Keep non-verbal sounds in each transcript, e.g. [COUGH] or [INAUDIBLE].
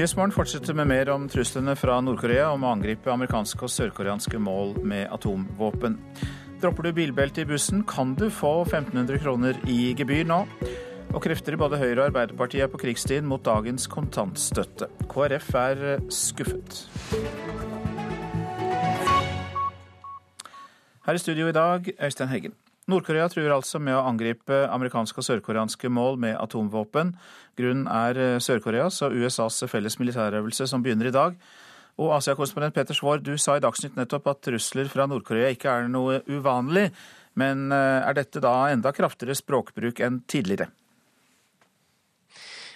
Nyhetsmorgen fortsetter med mer om truslene fra Nord-Korea om å angripe amerikanske og sørkoreanske mål med atomvåpen. Dropper du bilbelte i bussen, kan du få 1500 kroner i gebyr nå. Og krefter i både Høyre og Arbeiderpartiet er på krigsstien mot dagens kontantstøtte. KrF er skuffet. Her i studio i dag, Øystein Heggen. Nord-Korea truer altså med å angripe amerikanske og sørkoreanske mål med atomvåpen. Grunnen er eh, Sør-Koreas og USAs felles militærøvelse som begynner i dag. Og Asia-korrespondent Peter Svaar, du sa i Dagsnytt nettopp at trusler fra Nord-Korea ikke er noe uvanlig. Men eh, er dette da enda kraftigere språkbruk enn tidligere?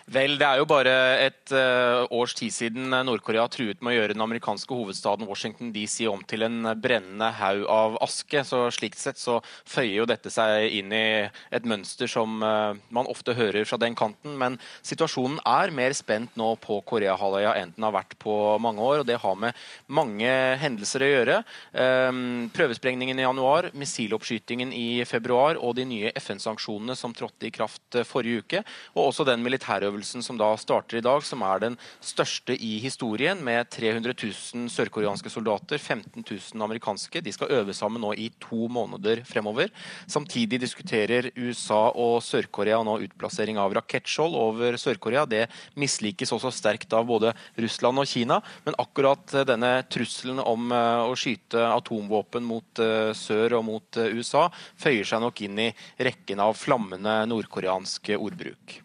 Vel, det er jo bare et uh, års tid siden Nord-Korea truet med å gjøre den amerikanske hovedstaden Washington DC om til en brennende haug av aske. Så Slikt sett så føyer jo dette seg inn i et mønster som uh, man ofte hører fra den kanten. Men situasjonen er mer spent nå på Koreahalvøya enn den har vært på mange år. og Det har med mange hendelser å gjøre. Um, prøvesprengningen i januar, missiloppskytingen i februar og de nye FN-sanksjonene som trådte i kraft forrige uke, og også den militære øvelsen som da starter i dag, som er den største i historien, med 300 000 sørkoreanske soldater, 15 000 amerikanske. De skal øve sammen nå i to måneder fremover. Samtidig diskuterer USA og Sør-Korea nå utplassering av rakettskjold over Sør-Korea. Det mislikes også sterkt av både Russland og Kina, men akkurat denne trusselen om eh, å skyte atomvåpen mot eh, sør og mot eh, USA føyer seg nok inn i rekken av flammende nordkoreanske ordbruk.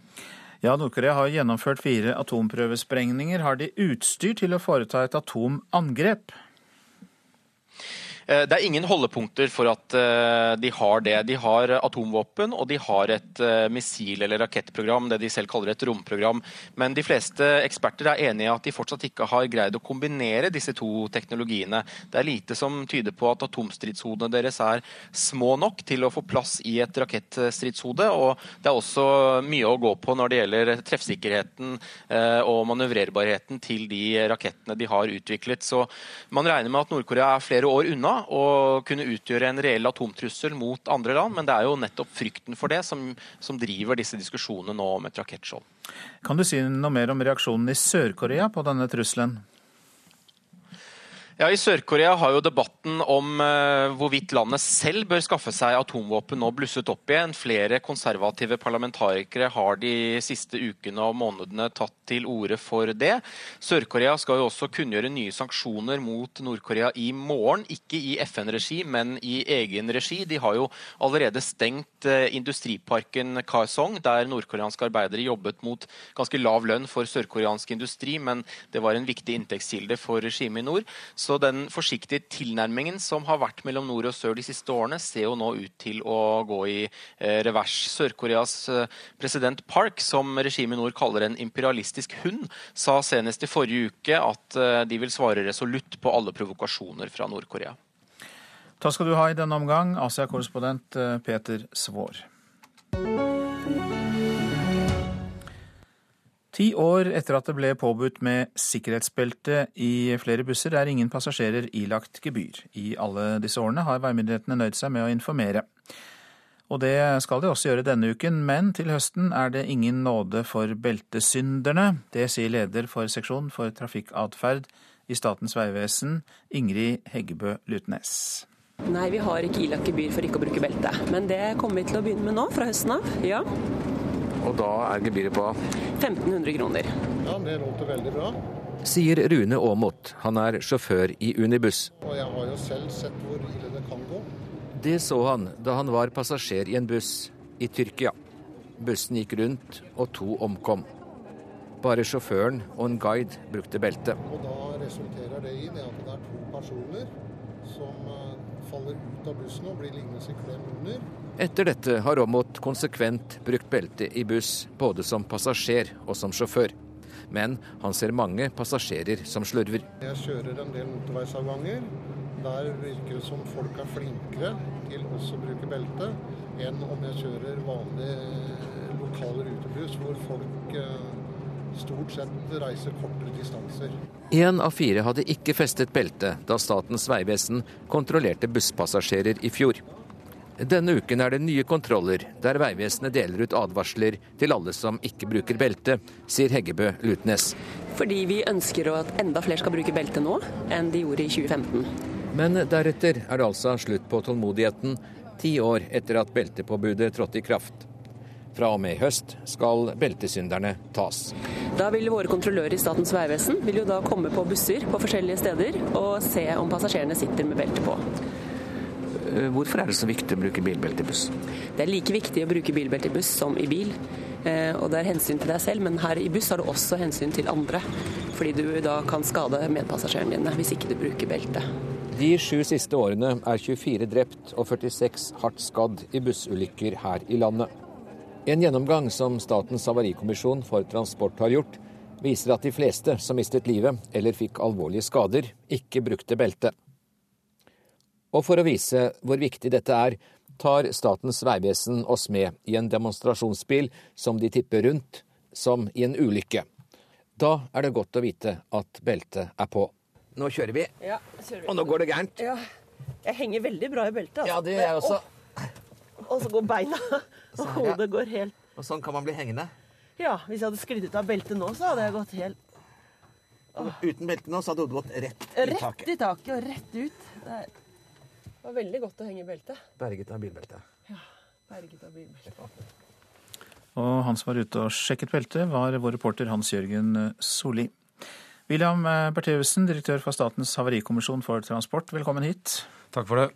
Ja, Nord-Korea har gjennomført fire atomprøvesprengninger. Har de utstyr til å foreta et atomangrep? Eh, det er ingen holdepunkter for at eh, de har det. De har atomvåpen og de har et eh, missil- eller rakettprogram, det de selv kaller et romprogram. Men de fleste eksperter er enige i at de fortsatt ikke har greid å kombinere disse to teknologiene. Det er lite som tyder på at atomstridshodene deres er små nok til å få plass i et rakettstridshode. Og det er også mye å gå på når det gjelder treffsikkerheten og manøvrerbarheten til de rakettene de har utviklet. Så man regner med at Nord-Korea er flere år unna å kunne utgjøre en reell atomtrussel mot andre land, men det er jo nettopp frykten for det som, som driver disse diskusjonene nå om et rakettskjold. Kan du si noe mer om reaksjonen i Sør-Korea på denne trusselen? Ja, I Sør-Korea har jo debatten om uh, hvorvidt landet selv bør skaffe seg atomvåpen nå blusset opp igjen. Flere konservative parlamentarikere har de siste ukene og månedene tatt til orde for det. Sør-Korea skal jo også kunngjøre nye sanksjoner mot Nord-Korea i morgen. Ikke i FN-regi, men i egen regi. De har jo allerede stengt uh, industriparken Kaesong, der nordkoreanske arbeidere jobbet mot ganske lav lønn for sørkoreansk industri, men det var en viktig inntektskilde for regimet i nord. Så den forsiktige tilnærmingen som har vært mellom nord og sør de siste årene, ser jo nå ut til å gå i eh, revers. Sør-Koreas eh, president Park, som regimet i nord kaller en imperialistisk hund, sa senest i forrige uke at eh, de vil svare resolutt på alle provokasjoner fra Nord-Korea. Takk skal du ha i denne omgang, Asia-korrespondent Peter Svaar. Ti år etter at det ble påbudt med sikkerhetsbelte i flere busser, er ingen passasjerer ilagt gebyr. I alle disse årene har veimyndighetene nøyd seg med å informere. Og det skal de også gjøre denne uken, men til høsten er det ingen nåde for beltesynderne. Det sier leder for seksjon for trafikkatferd i Statens vegvesen, Ingrid Heggebø Lutnes. Nei, vi har ikke ilagt gebyr for ikke å bruke belte. Men det kommer vi til å begynne med nå, fra høsten av. Ja. Og da er gebyret på 1500 kroner. Ja, det låter veldig bra. Sier Rune Aamodt. Han er sjåfør i Unibuss. Og jeg har jo selv sett hvor ille det kan gå. Det så han da han var passasjer i en buss i Tyrkia. Bussen gikk rundt, og to omkom. Bare sjåføren og en guide brukte belte. Og da resulterer det i det at det er to personer som eh, faller ut av bussen og blir liggende i klem under. Etter dette har Aamodt konsekvent brukt belte i buss, både som passasjer og som sjåfør. Men han ser mange passasjerer som slurver. Jeg kjører en del motorveisavganger. Der virker det som folk er flinkere til også å bruke belte enn om jeg kjører vanlig eh, lokal rutebuss, hvor folk eh, stort sett reiser kortere distanser. Én av fire hadde ikke festet belte da Statens vegvesen kontrollerte busspassasjerer i fjor. Denne uken er det nye kontroller, der Vegvesenet deler ut advarsler til alle som ikke bruker belte, sier Heggebø Lutnes. Fordi vi ønsker at enda flere skal bruke belte nå enn de gjorde i 2015. Men deretter er det altså slutt på tålmodigheten, ti år etter at beltepåbudet trådte i kraft. Fra og med i høst skal beltesynderne tas. Da vil våre kontrollører i Statens vegvesen vil jo da komme på busser på forskjellige steder og se om passasjerene sitter med belte på. Eh, hvorfor er det så viktig å bruke bilbelte i buss? Det er like viktig å bruke bilbelte i buss som i bil. Eh, og det er hensyn til deg selv, men her i buss har du også hensyn til andre. Fordi du da kan skade medpassasjerene dine hvis ikke du bruker belte. De sju siste årene er 24 drept og 46 hardt skadd i bussulykker her i landet. En gjennomgang som Statens havarikommisjon for transport har gjort, viser at de fleste som mistet livet eller fikk alvorlige skader, ikke brukte belte. Og for å vise hvor viktig dette er, tar Statens vegvesen oss med i en demonstrasjonsbil som de tipper rundt, som i en ulykke. Da er det godt å vite at beltet er på. Nå kjører vi, Ja, kjører vi. og nå går det gærent. Ja, jeg henger veldig bra i beltet. Altså. Ja, det gjør jeg også. Og så går beina. Og ja. hodet går helt Og sånn kan man bli hengende. Ja, hvis jeg hadde sklidd ut av beltet nå, så hadde jeg gått helt Uten belte nå så hadde hodet gått rett i rett i taket og rett ut. Det er- det var veldig godt å henge i beltet. Berget av bilbeltet. Ja. Berget av bilbeltet. Og han som var ute og sjekket beltet, var vår reporter Hans Jørgen Solli. William Bertheussen, direktør for Statens havarikommisjon for transport, velkommen hit. Takk for det.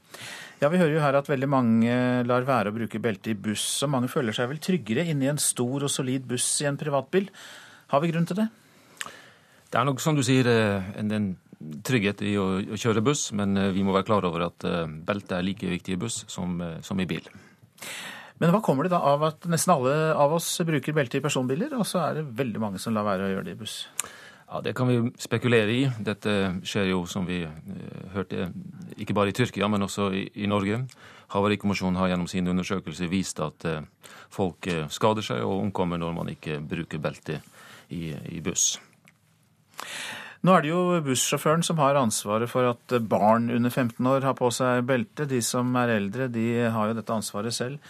Ja, Vi hører jo her at veldig mange lar være å bruke belte i buss, og mange føler seg vel tryggere inni en stor og solid buss i en privatbil. Har vi grunn til det? Det er nok som du sier eh, en, en trygghet i å, å kjøre buss, men eh, vi må være klar over at belte er like viktig i buss som, eh, som i bil. Men hva kommer det da av at nesten alle av oss bruker belte i personbiler, og så er det veldig mange som lar være å gjøre det i buss? Ja, Det kan vi spekulere i. Dette skjer jo, som vi eh, hørte, ikke bare i Tyrkia, men også i, i Norge. Havarikommisjonen har gjennom sine undersøkelser vist at eh, folk eh, skader seg og omkommer når man ikke bruker belte i, i buss. Nå er det jo bussjåføren som har ansvaret for at barn under 15 år har på seg belte. De som er eldre, de har jo dette ansvaret selv.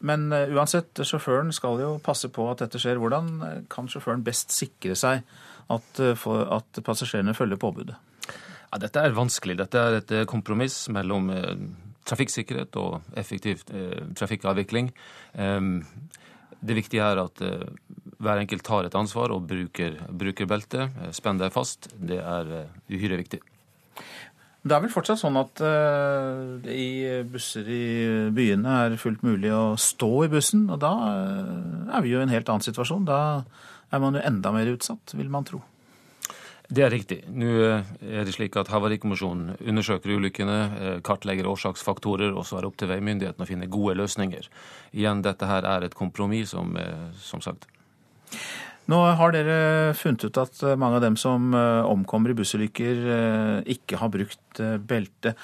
Men uansett, sjåføren skal jo passe på at dette skjer. Hvordan kan sjåføren best sikre seg at, eh, for at passasjerene følger påbudet? Ja, dette er vanskelig. Dette er et eh, kompromiss mellom eh, trafikksikkerhet og effektiv eh, trafikkavvikling. Eh, det viktige er at hver enkelt tar et ansvar og bruker, bruker belte. Eh, Spenn deg fast. Det er uhyre viktig. Det er vel fortsatt sånn at eh, i busser i byene er fullt mulig å stå i bussen, og da er vi jo i en helt annen situasjon. Da er man jo enda mer utsatt, vil man tro. Det er riktig. Nå eh, er det slik at Havarikommisjonen undersøker ulykkene, eh, kartlegger årsaksfaktorer, og så er det opp til veimyndighetene å finne gode løsninger. Igjen, dette her er et kompromiss, som, eh, som sagt. Nå har dere funnet ut at mange av dem som omkommer i bussulykker, ikke har brukt belte.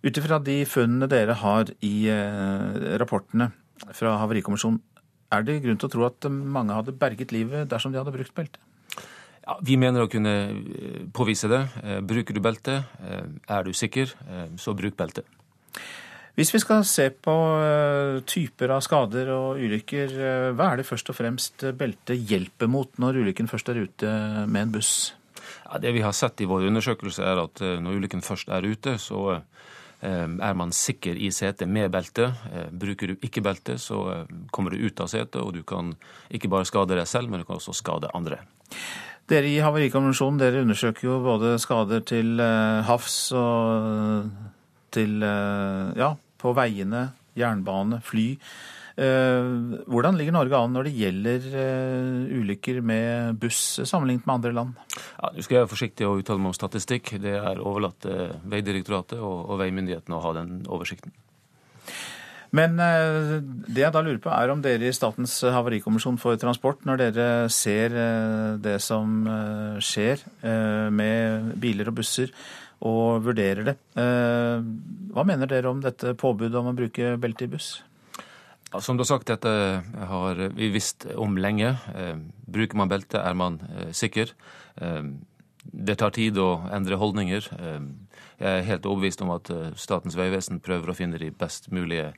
Ut ifra de funnene dere har i rapportene fra Havarikommisjonen, er det grunn til å tro at mange hadde berget livet dersom de hadde brukt belte? Ja, vi mener å kunne eh, påvise det. Eh, Bruker du belte, eh, er du sikker, eh, så bruk belte. Hvis vi skal se på eh, typer av skader og ulykker, eh, hva er det først og fremst beltet hjelper mot når ulykken først er ute med en buss? Ja, det vi har sett i vår undersøkelse, er at eh, når ulykken først er ute, så eh, er man sikker i setet med belte. Eh, Bruker du ikke belte, så eh, kommer du ut av setet, og du kan ikke bare skade deg selv, men du kan også skade andre. Dere i Havarikommisjonen dere undersøker jo både skader til eh, havs og til eh, ja, på veiene, jernbane, fly. Eh, Hvordan ligger Norge an når det gjelder eh, ulykker med buss sammenlignet med andre land? Ja, Nå skal jeg være forsiktig å uttale meg om statistikk. Det er overlatt til Vegdirektoratet og, og veimyndighetene å ha den oversikten. Men eh, det jeg da lurer på er om dere i Statens havarikommisjon for transport, når dere ser eh, det som eh, skjer eh, med biler og busser, og vurderer det, eh, hva mener dere om dette påbudet om å bruke belte i buss? Som du har sagt, dette har vi visst om lenge. Eh, bruker man belte, er man eh, sikker. Eh, det tar tid å endre holdninger. Jeg er helt overbevist om at Statens vegvesen prøver å finne de best mulige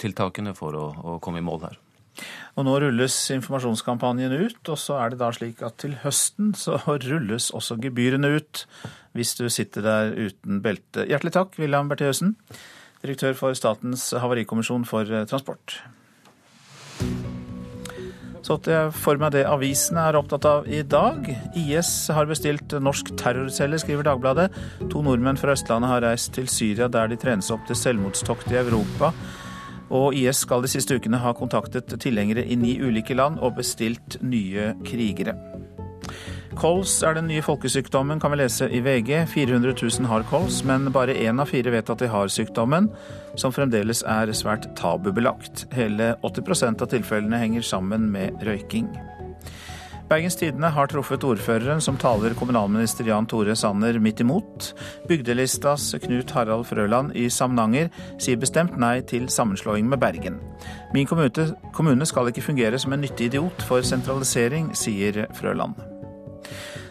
tiltakene for å komme i mål her. Og nå rulles informasjonskampanjen ut, og så er det da slik at til høsten så rulles også gebyrene ut hvis du sitter der uten belte. Hjertelig takk, William Bertheussen, direktør for Statens havarikommisjon for transport. Så til jeg får meg det avisene er opptatt av i dag. IS har bestilt norsk terrorcelle, skriver Dagbladet. To nordmenn fra Østlandet har reist til Syria, der de trenes opp til selvmordstokt i Europa. Og IS skal de siste ukene ha kontaktet tilhengere i ni ulike land og bestilt nye krigere. Kols er den nye folkesykdommen, kan vi lese i VG. 400 000 har kols, men bare én av fire vet at de har sykdommen, som fremdeles er svært tabubelagt. Hele 80% av tilfellene henger sammen med røyking. Bergens Tidende har truffet ordføreren som taler kommunalminister Jan Tore Sanner midt imot. Bygdelistas Knut Harald Frøland i Samnanger sier bestemt nei til sammenslåing med Bergen. Min kommune skal ikke fungere som en nyttig idiot for sentralisering, sier Frøland.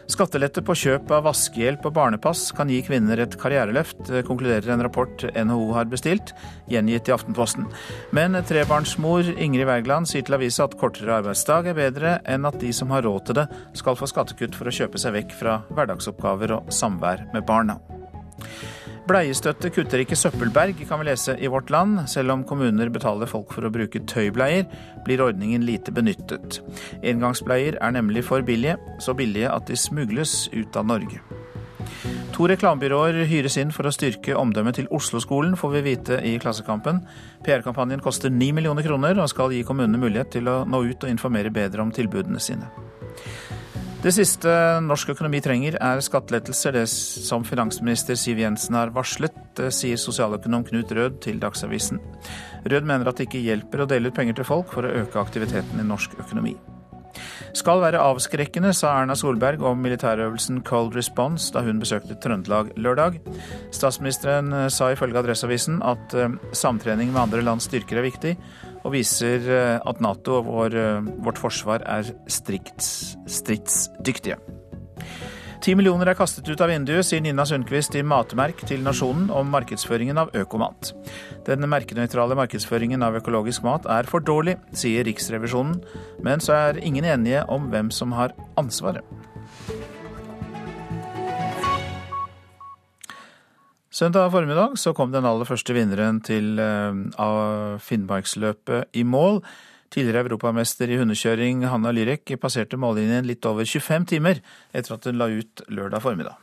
Skattelette på kjøp av vaskehjelp og barnepass kan gi kvinner et karriereløft, konkluderer en rapport NHO har bestilt, gjengitt i Aftenposten. Men trebarnsmor Ingrid Wergeland sier til avisa at kortere arbeidsdag er bedre enn at de som har råd til det, skal få skattekutt for å kjøpe seg vekk fra hverdagsoppgaver og samvær med barna. Bleiestøtte kutter ikke søppelberg, kan vi lese i Vårt Land. Selv om kommuner betaler folk for å bruke tøybleier, blir ordningen lite benyttet. Engangsbleier er nemlig for billige, så billige at de smugles ut av Norge. To reklamebyråer hyres inn for å styrke omdømmet til Oslo-skolen, får vi vite i Klassekampen. PR-kampanjen koster 9 millioner kroner og skal gi kommunene mulighet til å nå ut og informere bedre om tilbudene sine. Det siste norsk økonomi trenger er skattelettelser, det som finansminister Siv Jensen har varslet, sier sosialøkonom Knut Rød til Dagsavisen. Rød mener at det ikke hjelper å dele ut penger til folk for å øke aktiviteten i norsk økonomi. Skal være avskrekkende, sa Erna Solberg om militærøvelsen Cold Response da hun besøkte Trøndelag lørdag. Statsministeren sa ifølge Adresseavisen at eh, samtrening med andre lands styrker er viktig, og viser eh, at Nato og vår, eh, vårt forsvar er strikt stridsdyktige. Ti millioner er kastet ut av vinduet, sier Nina Sundquist i Matmerk til Nasjonen om markedsføringen av økomat. Den merkenøytrale markedsføringen av økologisk mat er for dårlig, sier Riksrevisjonen, men så er ingen enige om hvem som har ansvaret. Søndag formiddag så kom den aller første vinneren til eh, Finnmarksløpet i mål. Tidligere europamester i hundekjøring Hanna Lyrek passerte mållinjen litt over 25 timer etter at hun la ut lørdag formiddag.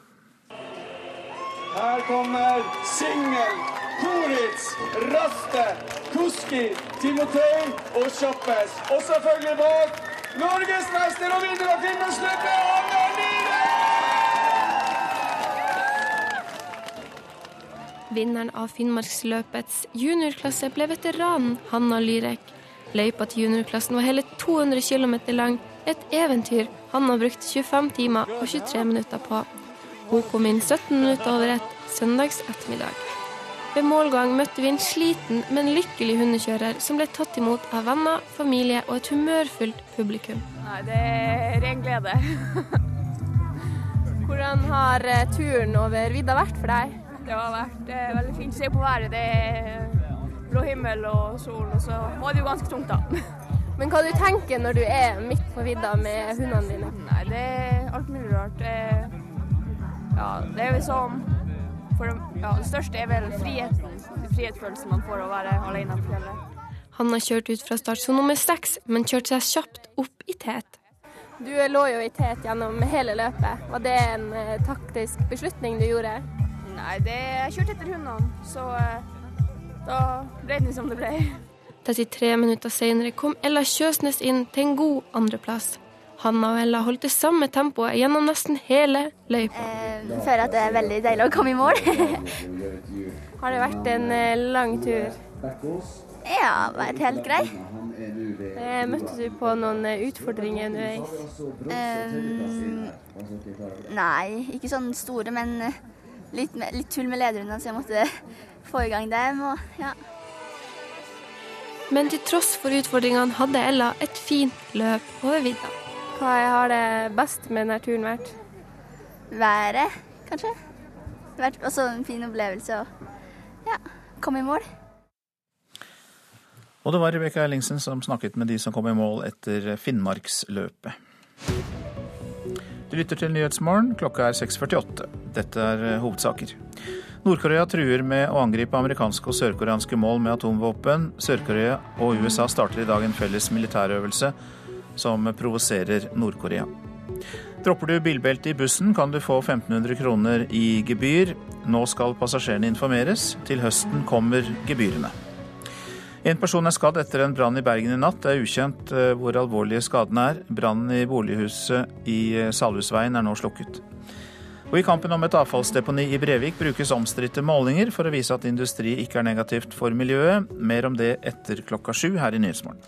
Her kommer Singel, Koritz, Raste, Kuski, Timotei og Kjappes. Og selvfølgelig bak norgesmester og vinner av Finnmarksløpet, Hanna Lyrek! Vinneren av Finnmarksløpets juniorklasse ble veteranen Hanna Lyrek. Løypa til juniorklassen var hele 200 km lang, et eventyr Hanna brukte 25 timer og 23 minutter på. Hun kom inn 17 minutter over ett søndags ettermiddag. Ved målgang møtte vi en sliten, men lykkelig hundekjører som ble tatt imot av venner, familie og et humørfullt publikum. Nei, det er ren glede. [LAUGHS] Hvordan har eh, turen over vidda vært for deg? Det har vært eh, veldig fint å se på været. Det er blå himmel og sol, og så var det jo ganske tungt, da. [LAUGHS] Men hva du tenker når du er midt på vidda med hundene dine? Nei, det er alt mulig rart. Det, ja, det er liksom for, ja, Det største er vel friheten. Frihetsfølelsen man får av å være alene på fjellet. Han har kjørt ut fra startsone nummer seks, men kjørt seg kjapt opp i tet. Du lå jo i tet gjennom hele løpet. Var det en eh, taktisk beslutning du gjorde? Nei, det, jeg kjørte etter hundene, så uh, da ble det som det ble. 33 minutter senere kom Ella Kjøsnes inn til en god andreplass. Hanna og Ella holdt det samme tempoet gjennom nesten hele løypa. Eh, jeg føler at det er veldig deilig å komme i mål. [LAUGHS] Har det vært en eh, lang tur? Ja, vært helt grei. Møtte du på noen utfordringer underveis? Um, nei, ikke sånn store, men litt, litt tull med lederne, så jeg måtte [LAUGHS] få i gang dem. Og, ja. Men til tross for utfordringene hadde Ella et fint løp over vidda. Hva har det best med denne turen vært? været, kanskje. Det har vært også en fin opplevelse å ja, komme i mål. Og det var Rebekka Ellingsen som snakket med de som kom i mål etter Finnmarksløpet. Du lytter til Nyhetsmorgen, klokka er 6.48. Dette er eh, hovedsaker. Nord-Korea truer med å angripe amerikanske og sørkoreanske mål med atomvåpen. Sør-Korea og USA starter i dag en felles militærøvelse som provoserer Nord-Korea. Dropper du bilbelte i bussen, kan du få 1500 kroner i gebyr. Nå skal passasjerene informeres. Til høsten kommer gebyrene. En person er skadd etter en brann i Bergen i natt. Det er ukjent eh, hvor alvorlige skadene er. Brannen i bolighuset i eh, Salhusveien er nå slukket. Og I kampen om et avfallsdeponi i Brevik brukes omstridte målinger for å vise at industri ikke er negativt for miljøet. Mer om det etter klokka sju her i Nyhetsmorgen.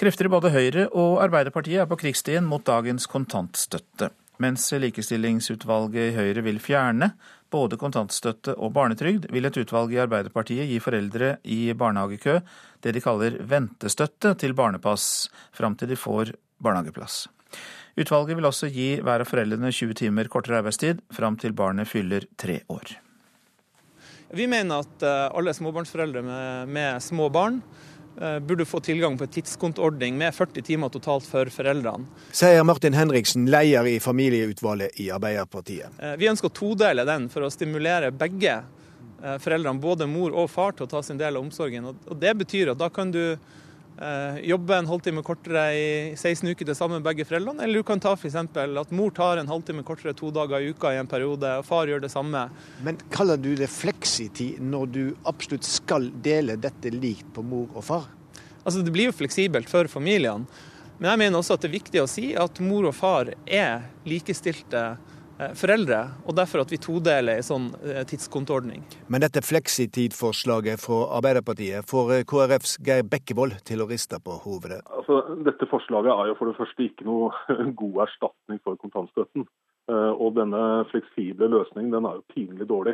Krefter i både Høyre og Arbeiderpartiet er på krigsstien mot dagens kontantstøtte. Mens Likestillingsutvalget i Høyre vil fjerne både kontantstøtte og barnetrygd, vil et utvalg i Arbeiderpartiet gi foreldre i barnehagekø det de kaller ventestøtte til barnepass, fram til de får barnehageplass. Utvalget vil også gi hver av foreldrene 20 timer kortere arbeidstid fram til barnet fyller tre år. Vi mener at eh, alle småbarnsforeldre med, med små barn burde få tilgang på en tidskontoordning med 40 timer totalt for foreldrene. Sier Martin Henriksen, leder i familieutvalget i Arbeiderpartiet. Eh, vi ønsker å todele den for å stimulere begge eh, foreldrene, både mor og far, til å ta sin del av omsorgen. Og Det betyr at da kan du Eh, jobbe en halvtime kortere i 16 uker til sammen begge foreldrene. Eller du kan ta f.eks. at mor tar en halvtime kortere to dager i uka i en periode, og far gjør det samme. Men kaller du det fleksitid når du absolutt skal dele dette likt på mor og far? Altså Det blir jo fleksibelt for familiene. Men jeg mener også at det er viktig å si at mor og far er likestilte Eh, foreldre, og derfor at vi todeler en sånn eh, tidskontoordning. Men dette fleksitidforslaget fra Arbeiderpartiet får eh, KrFs Geir Bekkevold til å riste på hovedet. Altså, dette forslaget er jo for det første ikke noe [LAUGHS] god erstatning for kontantstøtten. Og denne fleksible løsningen den er jo pinlig dårlig.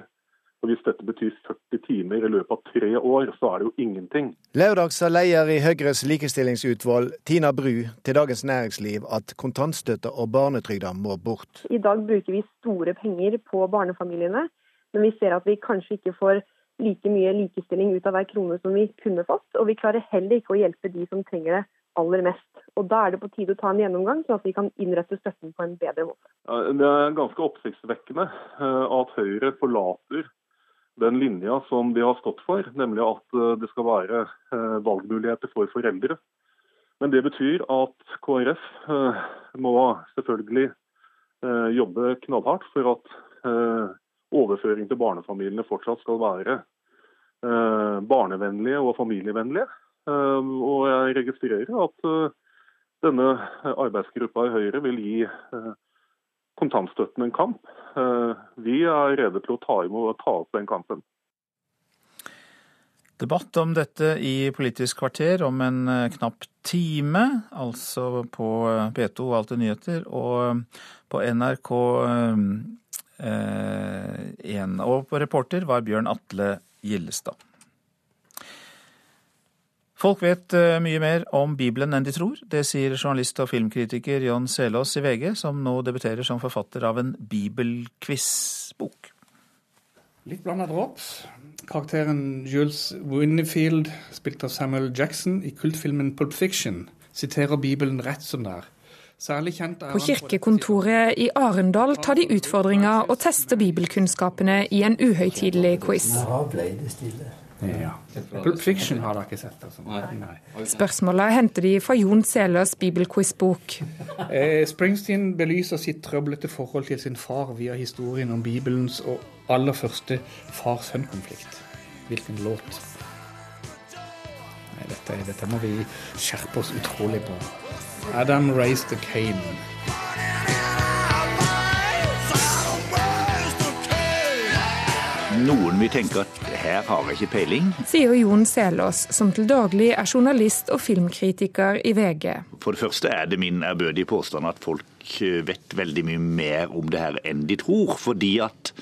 Og Hvis dette betyr 40 timer i løpet av tre år, så er det jo ingenting. Lørdag sa leder i Høyres likestillingsutvalg, Tina Bru, til Dagens Næringsliv at kontantstøtte og barnetrygda må bort. I dag bruker vi store penger på barnefamiliene, men vi ser at vi kanskje ikke får like mye likestilling ut av hver krone som vi kunne fått. Og vi klarer heller ikke å hjelpe de som trenger det aller mest. Og Da er det på tide å ta en gjennomgang, sånn at vi kan innrette støtten på en bedre måte. Det er ganske oppsiktsvekkende eh, at Høyre forlater den linja som de har stått for, nemlig at eh, det skal være eh, valgmuligheter for foreldre. Men det betyr at KrF eh, må selvfølgelig jobbe knallhardt for at overføring til barnefamiliene fortsatt skal være barnevennlige og familievennlige. Og jeg registrerer at denne arbeidsgruppa i Høyre vil gi kontantstøtten en kamp. Eh, vi er rede til å ta, imot, ta opp den kampen. Debatt om dette i Politisk kvarter om en eh, knapp time, altså på eh, P2 og Alltid nyheter, og på NRK 1. Og reporter var Bjørn Atle Gillestad. Folk vet eh, mye mer om Bibelen enn de tror. Det sier journalist og filmkritiker John Selås i VG, som nå debuterer som forfatter av en bibelquiz-bok. Litt blanda drops. Karakteren Jules Winnefield, spilt av Samuel Jackson i kultfilmen Pulp Fiction, siterer Bibelen rett som det er. På kirkekontoret i Arendal tar de utfordringa og tester bibelkunnskapene i en uhøytidelig quiz. Nå ble det stille. Ja. Pulp Fiction har dere ikke sett. Altså. Nei. Spørsmålet henter de fra Jon Seløs bibelquiz-bok. [LAUGHS] Eh, Springsteen belyser sitt trøblete forhold til sin far via historien om Bibelens og aller første far-sønn-konflikt. Hvilken låt? Nei, dette, dette må vi skjerpe oss utrolig på. Adam raised the Cane. Noen vil tenke at her har jeg ikke peiling. Sier Jon Selås, som til daglig er journalist og filmkritiker i VG. For det første er det min ærbødige påstand at folk eh, vet veldig mye mer om det her enn de tror. Fordi at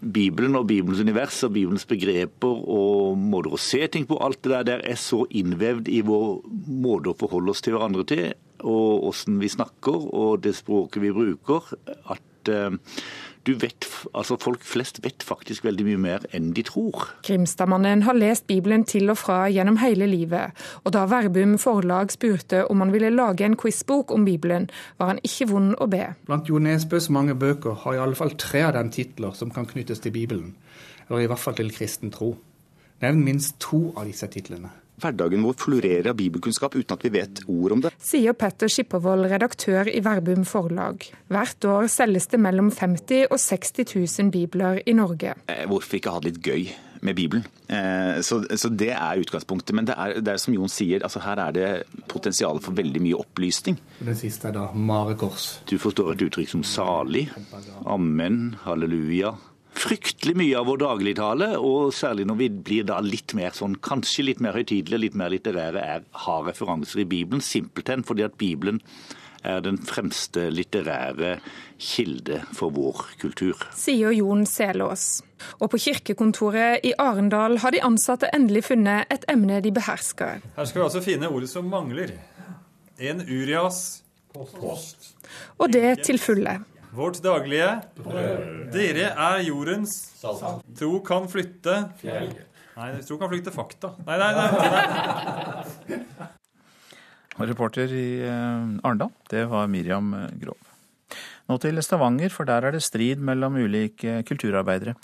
Bibelen og Bibelens univers og Bibelens begreper og måter å se ting på, alt det der, der er så innvevd i vår måte å forholde oss til hverandre til, og åssen vi snakker og det språket vi bruker, at eh, du vet, altså Folk flest vet faktisk veldig mye mer enn de tror. Grimstadmannen har lest Bibelen til og fra gjennom hele livet, og da Verbum forlag spurte om han ville lage en quizbok om Bibelen, var han ikke vond å be. Blant Jo Nesbøs mange bøker har i alle fall tre av dem titler som kan knyttes til Bibelen, eller i hvert fall til kristen tro. Nevn minst to av disse titlene hverdagen vår florerer av bibelkunnskap uten at vi vet ord om det. Sier Petter Skippervold, redaktør i Verbum forlag. Hvert år selges det mellom 50 og 60 000 bibler i Norge. Eh, hvorfor ikke ha det litt gøy? med Bibelen. Eh, så, så, det er utgangspunktet. Men det er, det er som Jon sier, altså her er det potensial for veldig mye opplysning. Den siste er da marekors. Du forstår et uttrykk som salig, amen, halleluja, fryktelig mye av vår dagligtale, og særlig når vi blir da litt mer sånn, kanskje litt mer høytidelige, litt mer litterære, er, har referanser i Bibelen. Simpelthen fordi at Bibelen er den fremste litterære kilde for vår kultur. Sier Jon Selås. Og på kirkekontoret i Arendal har de ansatte endelig funnet et emne de behersker. Her skal vi altså finne ordet som mangler. En Urias post. Og det til fulle. Vårt daglige brød. Dere er jordens salt. Tro kan flytte Fjell. Nei, tro kan flytte fakta. Nei, nei, nei. nei. reporter i eh, Arendal, det var Miriam eh, Grov. Nå til Stavanger, for der er det strid mellom ulike kulturarbeidere.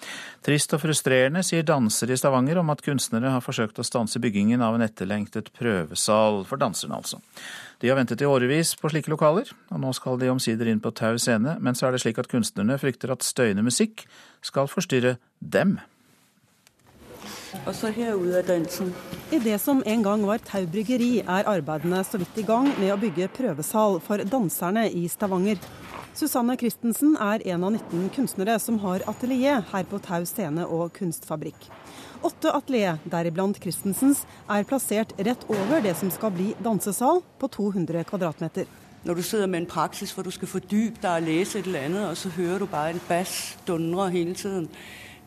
Trist og frustrerende, sier dansere i Stavanger om at kunstnere har forsøkt å stanse byggingen av en etterlengtet prøvesal for danserne, altså. De har ventet i årevis på slike lokaler, og nå skal de omsider inn på Tau scene, men så er det slik at kunstnerne frykter at støyende musikk skal forstyrre dem. I det som en gang var Tau bryggeri, er arbeidene så vidt i gang med å bygge prøvesal for danserne i Stavanger. Susanne Christensen er en av 19 kunstnere som har atelier her på Tau scene og kunstfabrikk. Åtte atelier, deriblant Christensens, er plassert rett over det som skal bli dansesal på 200 kvadratmeter. Når du sitter med en praksis hvor du skal fordype deg og lese et eller annet, og så hører du bare en bass dundre hele tiden,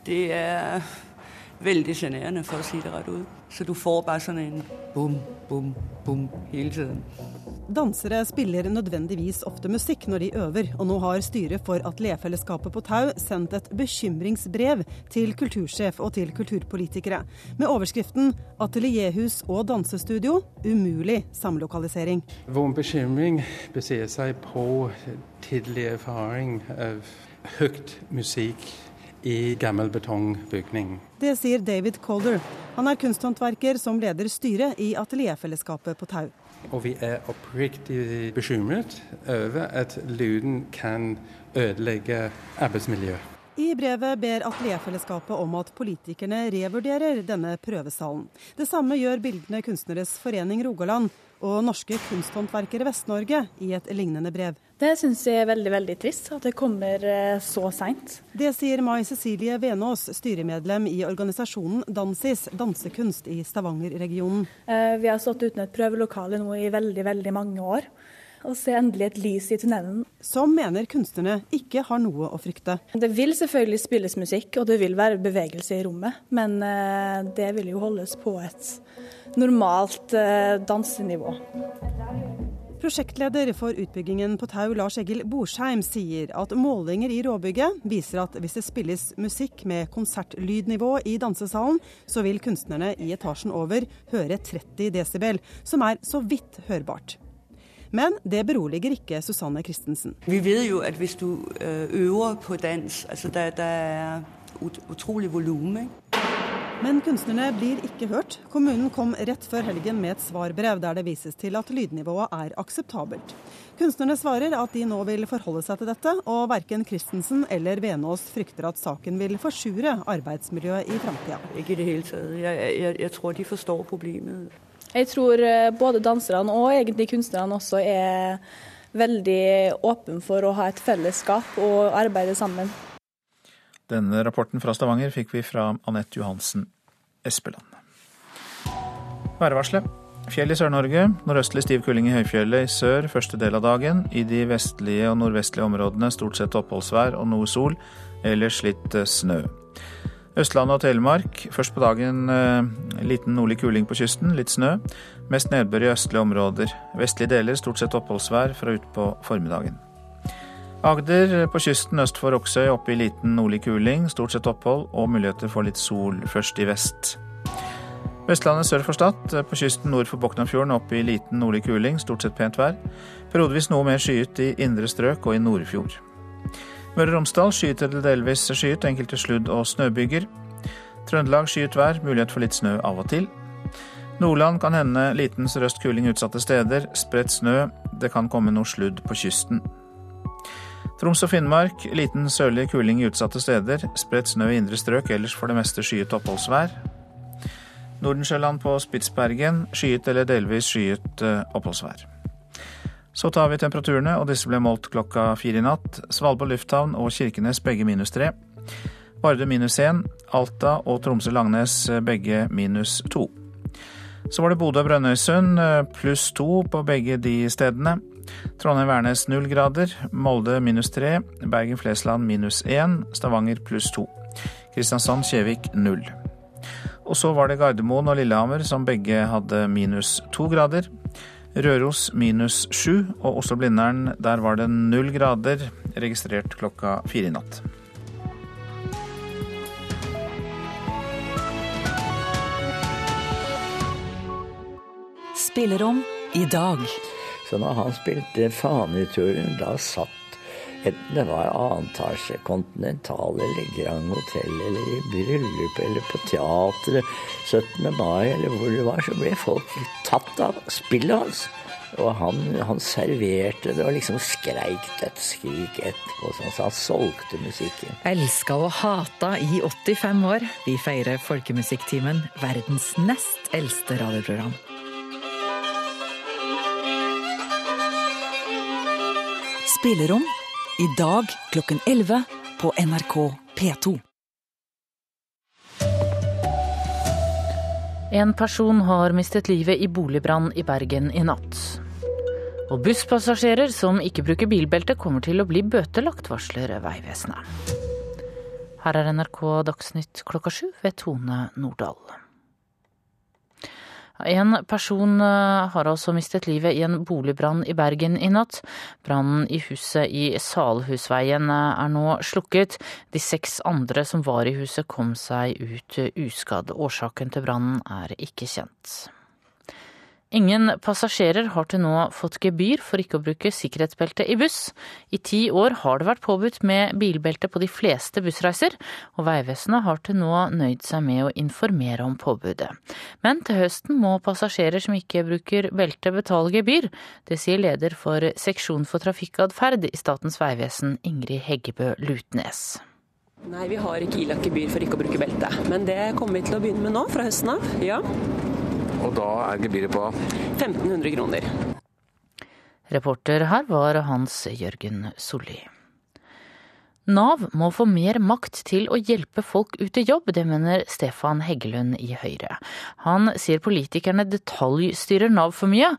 det er veldig sjenerende, for å si det rett ut. Så du får bare sånn en bom, bom, bom hele tiden. Dansere spiller nødvendigvis ofte musikk når de øver, og nå har styret for Atelierfellesskapet på Tau sendt et bekymringsbrev til kultursjef og til kulturpolitikere, med overskriften 'Atelierhus og dansestudio umulig samlokalisering'. Vår bekymring baserer seg på tidlig erfaring av høyt musikk i gammel betongbygning. Det sier David Calder. Han er kunsthåndverker som leder styret i Atelierfellesskapet på Tau. Og vi er oppriktig bekymret over at lyden kan ødelegge arbeidsmiljøet. I brevet ber Atelierfellesskapet om at politikerne revurderer denne prøvesalen. Det samme gjør Bildene kunstneres forening Rogaland og Norske kunsthåndverkere Vest-Norge i et lignende brev. Det syns jeg er veldig veldig trist, at det kommer eh, så seint. Det sier Mai Cecilie Venås, styremedlem i organisasjonen Dansis, dansekunst i Stavanger-regionen. Eh, vi har stått uten et prøvelokale nå i veldig, veldig mange år og se endelig et lys i tunnelen. Som mener kunstnerne ikke har noe å frykte. Det vil selvfølgelig spilles musikk, og det vil være bevegelse i rommet. Men eh, det vil jo holdes på et normalt dansenivå. Prosjektleder for utbyggingen på Tau, Lars Egil Borsheim, sier at målinger i råbygget viser at hvis det spilles musikk med konsertlydnivå i dansesalen, så vil kunstnerne i etasjen over høre 30 desibel, som er så vidt hørbart. Men det beroliger ikke Susanne Christensen. Vi vet jo at hvis du øh, øver på dans, altså det, der er utrolig volum. Men kunstnerne blir ikke hørt. Kommunen kom rett før helgen med et svarbrev der det vises til at lydnivået er akseptabelt. Kunstnerne svarer at de nå vil forholde seg til dette, og verken Christensen eller Venås frykter at saken vil forsure arbeidsmiljøet i framtida. Ikke i det hele tatt. Jeg, jeg, jeg tror de forstår problemet. Jeg tror eh, både danserne og egentlig kunstnerne også er veldig åpne for å ha et fellesskap og arbeide sammen. Denne rapporten fra Stavanger fikk vi fra Anette Johansen Espeland. Værvarselet. Fjell i Sør-Norge. Nordøstlig stiv kuling i høyfjellet i sør første del av dagen. I de vestlige og nordvestlige områdene stort sett oppholdsvær og noe sol, ellers litt snø. Østlandet og Telemark. Først på dagen eh, liten nordlig kuling på kysten, litt snø. Mest nedbør i østlige områder. Vestlige deler stort sett oppholdsvær fra utpå formiddagen. Agder på kysten øst for Oksøy oppe i liten nordlig kuling, stort sett opphold og muligheter for litt sol først i vest. Vestlandet sør for Stad, på kysten nord for Boknafjorden opp i liten nordlig kuling, stort sett pent vær. Periodevis noe mer skyet i indre strøk og i Nordfjord. Møre og Romsdal skyet eller delvis skyet, enkelte sludd- og snøbyger. Trøndelag skyet vær, mulighet for litt snø av og til. Nordland kan hende liten sørøst kuling utsatte steder, spredt snø, det kan komme noe sludd på kysten. Troms og Finnmark liten sørlig kuling i utsatte steder, spredt snø i indre strøk, ellers for det meste skyet oppholdsvær. Nordensjøland på Spitsbergen skyet eller delvis skyet eh, oppholdsvær. Så tar vi temperaturene, og disse ble målt klokka fire i natt. Svalbard lufthavn og Kirkenes begge minus tre. Vardø minus én. Alta og Tromsø-Langnes begge minus to. Så var det Bodø og Brønnøysund pluss to på begge de stedene. Trondheim-Værnes null grader. Molde minus tre. Bergen-Flesland minus én. Stavanger pluss to. Kristiansand-Kjevik null. Og så var det Gardermoen og Lillehammer som begge hadde minus to grader. Røros minus sju, og Oslo-Blindern der var det null grader, registrert klokka fire i natt. Spillerom i dag. Så når han spilte Faneturen, da satt Enten det var annentasje Continental eller Grand Hotel eller i bryllup eller på teatret 17. mai eller hvor det var, så ble folk tatt av spillet hans. Og han, han serverte det og liksom skreik dødsskrik etterpå, sånn så han solgte musikken. Elska og hata i 85 år. Vi feirer Folkemusikktimen, verdens nest eldste radioprogram. Spillerom i dag klokken 11 på NRK P2. En person har mistet livet i boligbrann i Bergen i natt. Og busspassasjerer som ikke bruker bilbelte, kommer til å bli bøtelagt, varsler Vegvesenet. Her er NRK Dagsnytt klokka sju ved Tone Nordahl. En person eh, har altså mistet livet i en boligbrann i Bergen i natt. Brannen i huset i Salhusveien eh, er nå slukket. De seks andre som var i huset kom seg ut uskadd. Årsaken til brannen er ikke kjent. Ingen passasjerer har til nå fått gebyr for ikke å bruke sikkerhetsbelte i buss. I ti år har det vært påbudt med bilbelte på de fleste bussreiser, og Vegvesenet har til nå nøyd seg med å informere om påbudet. Men til høsten må passasjerer som ikke bruker belte betale gebyr. Det sier leder for seksjon for trafikkatferd i Statens vegvesen, Ingrid Heggebø Lutnes. Nei, vi har ikke ilagt gebyr for ikke å bruke belte, men det kommer vi til å begynne med nå fra høsten av. Ja. Og da er gebyret på 1500 kroner. Reporter her var Hans Jørgen Solli. Nav må få mer makt til å hjelpe folk ut i jobb, det mener Stefan Heggelund i Høyre. Han sier politikerne detaljstyrer Nav for mye,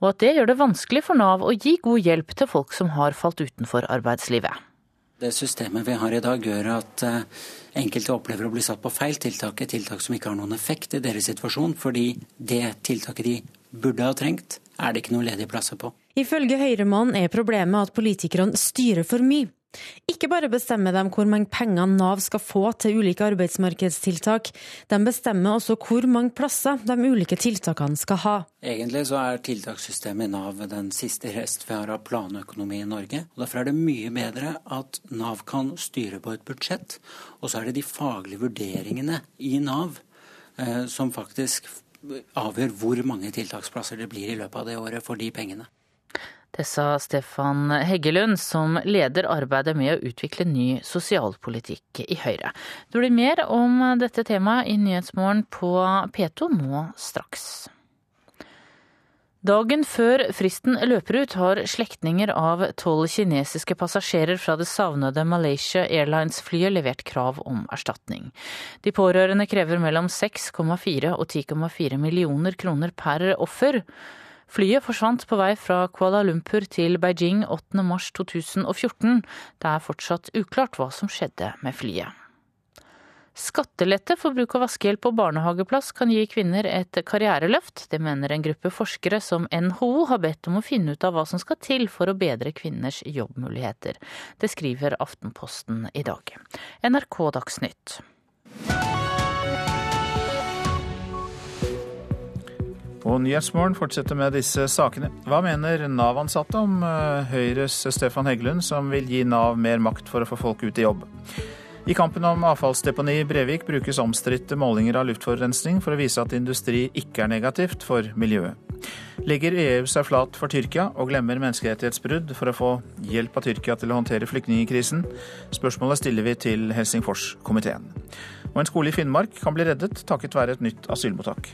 og at det gjør det vanskelig for Nav å gi god hjelp til folk som har falt utenfor arbeidslivet. Det systemet vi har i dag gjør at eh, enkelte opplever å bli satt på feil tiltak, et tiltak som ikke har noen effekt i deres situasjon, fordi det tiltaket de burde ha trengt, er det ikke noen ledige plasser på. Ifølge Høyremann er problemet at politikerne styrer for mye. Ikke bare bestemmer de hvor mange penger Nav skal få til ulike arbeidsmarkedstiltak, de bestemmer også hvor mange plasser de ulike tiltakene skal ha. Egentlig så er tiltakssystemet i Nav den siste rest vi har av planøkonomi i Norge. og Derfor er det mye bedre at Nav kan styre på et budsjett, og så er det de faglige vurderingene i Nav eh, som faktisk avgjør hvor mange tiltaksplasser det blir i løpet av det året for de pengene. Det sa Stefan Heggelund, som leder arbeidet med å utvikle ny sosialpolitikk i Høyre. Det blir mer om dette temaet i Nyhetsmorgen på P2 nå straks. Dagen før fristen løper ut, har slektninger av tolv kinesiske passasjerer fra det savnede Malaysia Airlines-flyet levert krav om erstatning. De pårørende krever mellom 6,4 og 10,4 millioner kroner per offer. Flyet forsvant på vei fra Kuala Lumpur til Beijing 8.3.2014. Det er fortsatt uklart hva som skjedde med flyet. Skattelette for bruk av vaskehjelp og barnehageplass kan gi kvinner et karriereløft. Det mener en gruppe forskere som NHO har bedt om å finne ut av hva som skal til for å bedre kvinners jobbmuligheter. Det skriver Aftenposten i dag. NRK Dagsnytt. Og Nyhetsmorgen fortsetter med disse sakene. Hva mener Nav-ansatte om eh, Høyres Stefan Heggelund, som vil gi Nav mer makt for å få folk ut i jobb? I kampen om avfallsdeponi i Brevik brukes omstridte målinger av luftforurensning for å vise at industri ikke er negativt for miljøet. Legger EU seg flat for Tyrkia og glemmer menneskerettighetsbrudd for å få hjelp av Tyrkia til å håndtere flyktningkrisen? Spørsmålet stiller vi til Helsingforskomiteen. Og en skole i Finnmark kan bli reddet takket være et nytt asylmottak.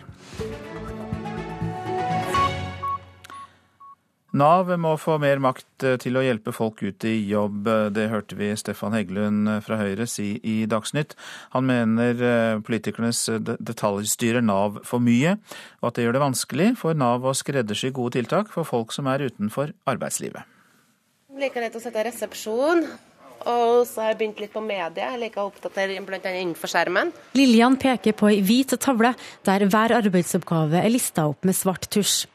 Nav må få mer makt eh, til å hjelpe folk ut i jobb. Det hørte vi Stefan Heggelund eh, fra Høyre si i Dagsnytt. Han mener eh, politikernes detaljstyrer Nav for mye, og at det gjør det vanskelig for Nav å skreddersy gode tiltak for folk som er utenfor arbeidslivet. Jeg liker litt å sitte i resepsjon. Og så har jeg begynt litt på media. Jeg liker å oppdatere bl.a. innenfor skjermen. Lillian peker på ei hvit tavle der hver arbeidsoppgave er lista opp med svart tusj.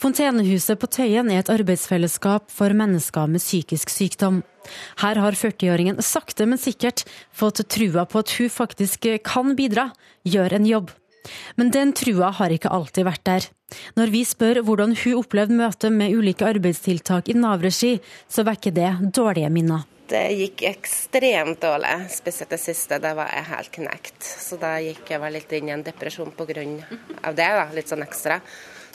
Fontenehuset på Tøyen er et arbeidsfellesskap for mennesker med psykisk sykdom. Her har 40-åringen sakte, men sikkert fått trua på at hun faktisk kan bidra, gjøre en jobb. Men den trua har ikke alltid vært der. Når vi spør hvordan hun opplevde møtet med ulike arbeidstiltak i Nav-regi, så vekker det dårlige minner. Det gikk ekstremt dårlig, spesielt det siste. Da var jeg helt knekt. Så da gikk jeg litt inn i en depresjon pga. det, da, litt sånn ekstra.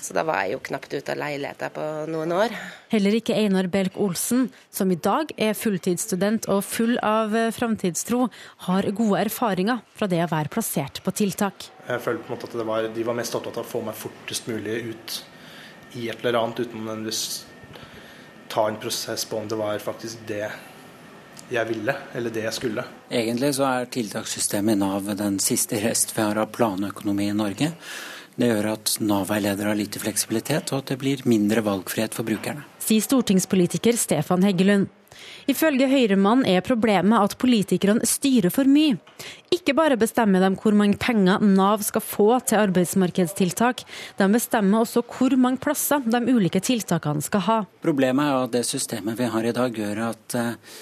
Så da var jeg jo knapt ute av leiligheten på noen år. Heller ikke Einar Belk Olsen, som i dag er fulltidsstudent og full av eh, framtidstro, har gode erfaringer fra det å være plassert på tiltak. Jeg følte på en måte at var, de var mest opptatt av å få meg fortest mulig ut i et eller annet, uten å ta en prosess på om det var faktisk det jeg ville, eller det jeg skulle. Egentlig så er tiltakssystemet i Nav den siste rest vi har av planøkonomi i Norge. Det gjør at Nav-veiledere har lite fleksibilitet, og at det blir mindre valgfrihet for brukerne. Sier stortingspolitiker Stefan Heggelund. Ifølge Høyremann er problemet at politikerne styrer for mye. Ikke bare bestemmer de hvor mange penger Nav skal få til arbeidsmarkedstiltak, de bestemmer også hvor mange plasser de ulike tiltakene skal ha. Problemet er at det systemet vi har i dag gjør at eh,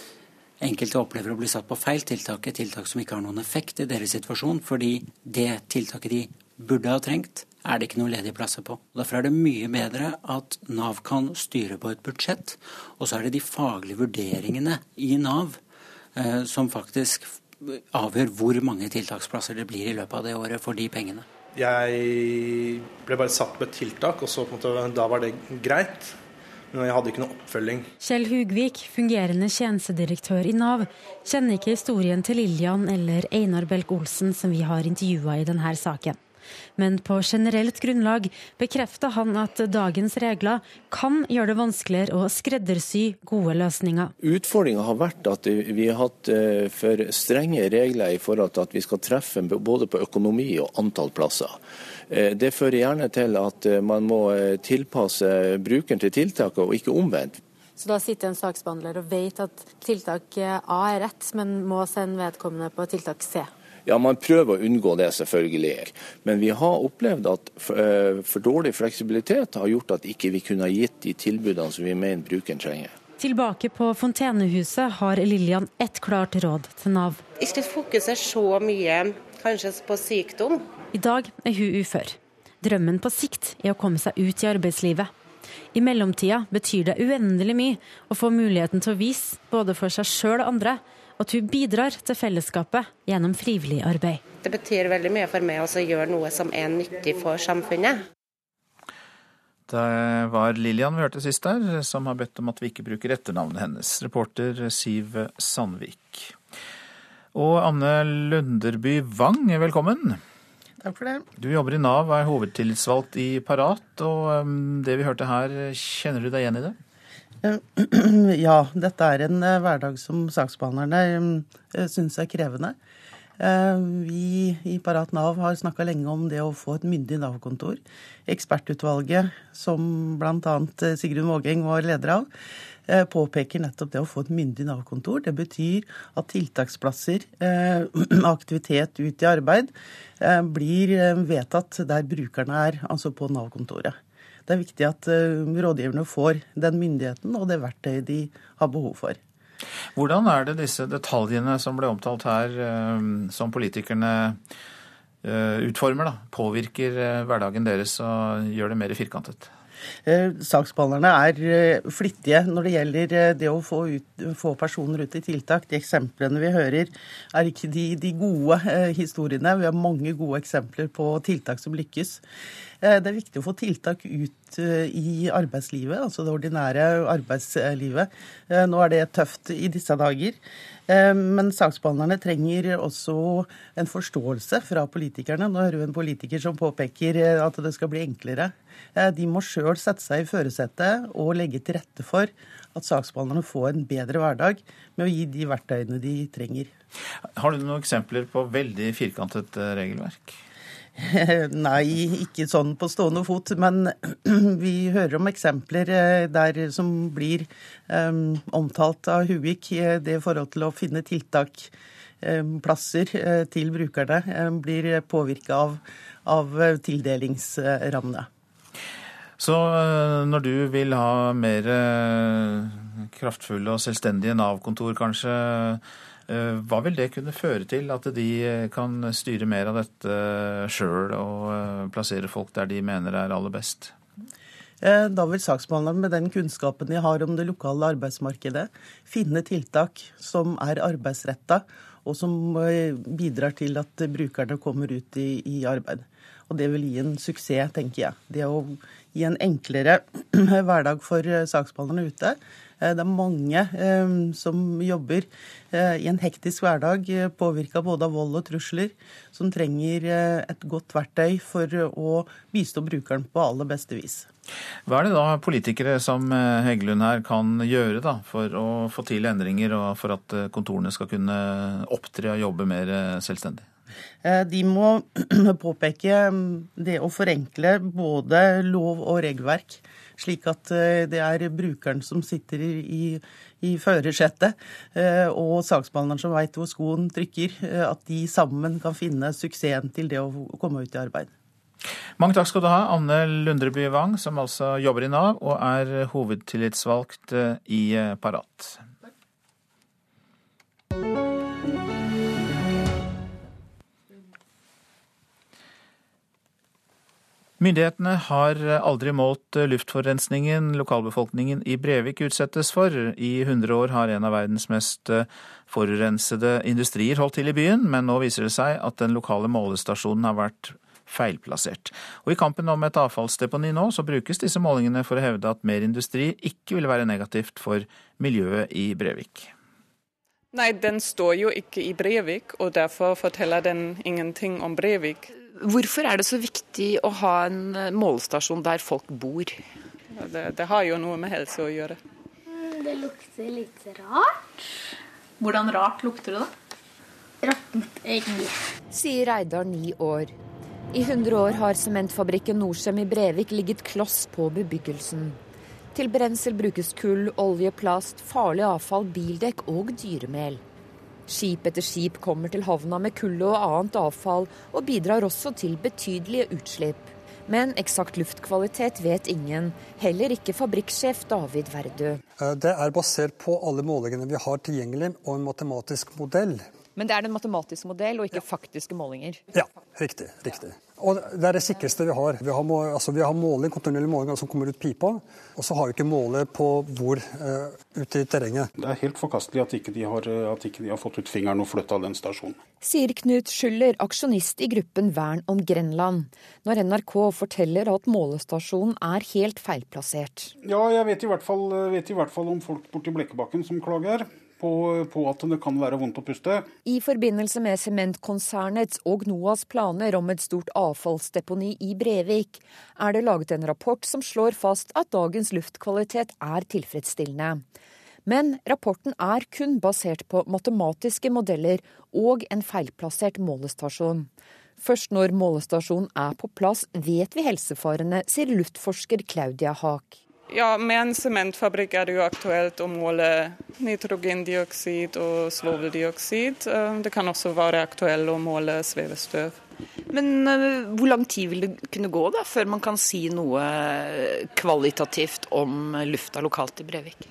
enkelte opplever å bli satt på feil tiltak, et tiltak som ikke har noen effekt i deres situasjon, fordi det tiltaket de burde ha trengt, er det ikke noen ledige plasser på. Og Derfor er det mye bedre at Nav kan styre på et budsjett, og så er det de faglige vurderingene i Nav eh, som faktisk avgjør hvor mange tiltaksplasser det blir i løpet av det året for de pengene. Jeg ble bare satt på et tiltak, og så på en måte, da var det greit. Men jeg hadde ikke noe oppfølging. Kjell Hugvik, fungerende tjenestedirektør i Nav, kjenner ikke historien til Lillian eller Einar Belk Olsen som vi har intervjua i denne saken men på generelt grunnlag bekrefter han at dagens regler kan gjøre det vanskeligere å skreddersy gode løsninger. Utfordringa har vært at vi har hatt eh, for strenge regler i forhold til at vi skal treffe både på økonomi og antall plasser. Eh, det fører gjerne til at eh, man må tilpasse brukeren til tiltaket, og ikke omvendt. Så da sitter en saksbehandler og vet at tiltak A er rett, men må sende vedkommende på tiltak C? Ja, man prøver å unngå det, selvfølgelig. Men vi har opplevd at eh, for dårlig fleksibilitet har gjort at ikke vi kunne ha gitt de tilbudene som vi mener brukeren trenger. Tilbake på Fontenehuset har Lillian ett klart råd til Nav. Ikke fokusere så mye kanskje på sykdom. I dag er hun ufør. Drømmen på sikt er å komme seg ut i arbeidslivet. I mellomtida betyr det uendelig mye å få muligheten til å vise, både for seg sjøl og andre, at hun bidrar til fellesskapet gjennom frivillig arbeid. Det betyr veldig mye for meg å gjøre noe som er nyttig for samfunnet. Det var Lillian vi hørte sist der, som har bedt om at vi ikke bruker etternavnet hennes. Reporter Siv Sandvik. Og Anne Lunderby Wang, velkommen. Takk for det. Du jobber i Nav, er hovedtillitsvalgt i Parat. Og um, det vi hørte her, kjenner du deg igjen i det? Ja, dette er en eh, hverdag som saksbehandlerne eh, syns er krevende. Eh, vi i Parat Nav har snakka lenge om det å få et myndig Nav-kontor. Ekspertutvalget, som bl.a. Sigrun Vågeng var leder av, eh, påpeker nettopp det å få et myndig Nav-kontor. Det betyr at tiltaksplasser, eh, [CLEARS THROAT] aktivitet ut i arbeid, blir vedtatt der brukerne er, altså på Nav-kontoret. Det er viktig at rådgiverne får den myndigheten og det verktøyet de har behov for. Hvordan er det disse detaljene som ble omtalt her, som politikerne utformer, da, påvirker hverdagen deres og gjør det mer firkantet? Eh, saksbehandlerne er eh, flittige når det gjelder eh, det å få, ut, få, personer ut i tiltak. De eksemplene vi hører, er ikke de, de gode historiene. Vi har mange gode eksempler på tiltak som lykkes. Det er viktig å få tiltak ut i arbeidslivet, altså det ordinære arbeidslivet. Nå er det tøft i disse dager. Eh, men saksbehandlerne trenger også en forståelse fra politikerne. Nå hører vi en politiker som påpeker eh, at det skal bli enklere. Eh, de må sjøl sette seg i førersetet og legge til rette for at saksbehandlerne får en bedre hverdag med å gi de verktøyene de trenger. Har du noen eksempler på veldig firkantet regelverk? [LAUGHS] Nei, ikke sånn på stående fot. Men [CLEARS THROAT] vi hører om eksempler eh, der som blir um, omtalt av Huvik. Eh, det forhold til å finne tiltak, plasser til brukerne, blir påvirka av, av tildelingsrammene. Så når du vil ha mer kraftfulle og selvstendige Nav-kontor, kanskje Eh, hva vil det kunne føre til, at de eh, kan styre mer av dette sjøl og eh, plassere folk der de mener er aller best? Da vil saksbehandleren med den kunnskapen de har om det lokale arbeidsmarkedet, finne tiltak som er arbeidsretta, og som bidrar til at brukerne kommer ut i, i arbeid. Og det vil gi en suksess, tenker jeg. Det å gi en enklere [CLEARS THROAT] hverdag for saksbehandlerne ute Eh, det er mange eh, som jobber eh, i en hektisk hverdag, påvirka både av vold og trusler, som trenger et godt verktøy for å bistå brukeren på aller beste vis. Hva er det da politikere som Heggelund her kan gjøre da, for å få til endringer, og for at kontorene skal kunne opptre og jobbe mer selvstendig? De må [CLEARS THROAT] påpeke mm, det å forenkle både lov og regelverk slik at eh, det er brukeren som sitter i, i førersetet, eh, og saksbehandleren som veit hvor skoen trykker, eh, at de sammen kan finne suksessen til det å komme ut i arbeid. Mange takk skal du ha, Anne Lundreby Wang, som altså jobber i Nav og er hovedtillitsvalgt i Parat. Myndighetene har aldri målt luftforurensningen lokalbefolkningen i Brevik utsettes for. I 100 år har en av verdens mest forurensede industrier holdt til i byen, men nå viser det seg at den lokale målestasjonen har vært feilplassert. Og I kampen om et avfallsdeponi nå, så brukes disse målingene for å hevde at mer industri ikke vil være negativt for miljøet i Brevik. Nei, den står jo ikke i Brevik, og derfor forteller den ingenting om Brevik. Hvorfor er det så viktig å ha en eh, målestasjon der folk bor? Det, det har jo noe med helse å gjøre. Mm, det lukter litt rart. Hvordan rart lukter det, da? Råttent egg. Sier Reidar, ni år. I 100 år har sementfabrikken Norcem i Brevik ligget kloss på bebyggelsen. Til brensel brukes kull, olje, plast, farlig avfall, bildekk og dyremel. Skip etter skip kommer til havna med kulde og annet avfall, og bidrar også til betydelige utslipp. Men eksakt luftkvalitet vet ingen, heller ikke fabrikksjef David Verdø. Eh, det er basert på alle målingene vi har tilgjengelig, og en matematisk modell. Men det er en matematisk modell og ikke ja. faktiske målinger? Ja, riktig. riktig. Og Det er det sikreste vi har. Vi har, må, altså, vi har måling, kontinuerlig måling som kommer ut pipa. Og så har vi ikke måler på hvor uh, ute i terrenget. Det er helt forkastelig at ikke de har, at ikke de har fått ut fingeren og flytta den stasjonen. Sier Knut Schuller, aksjonist i gruppen Vern om Grenland, når NRK forteller at målestasjonen er helt feilplassert. Ja, jeg vet i hvert fall, vet i hvert fall om folk borti Blekkebakken som klager på, på, at det kan være vondt å puste. I forbindelse med sementkonsernets og NOAs planer om et stort avfallsdeponi i Brevik, er det laget en rapport som slår fast at dagens luftkvalitet er tilfredsstillende. Men rapporten er kun basert på matematiske modeller og en feilplassert målestasjon. Først når målestasjonen er på plass, vet vi helsefarene, sier luftforsker Claudia Haak. Ja, Med en sementfabrikk er det jo aktuelt å måle nitrogendioksid og svoveldioksid. Eh, det kan også være aktuelt å måle svevestøv. Men uh, hvor lang tid vil det kunne gå da, før man kan si noe kvalitativt om lufta lokalt i Brevik?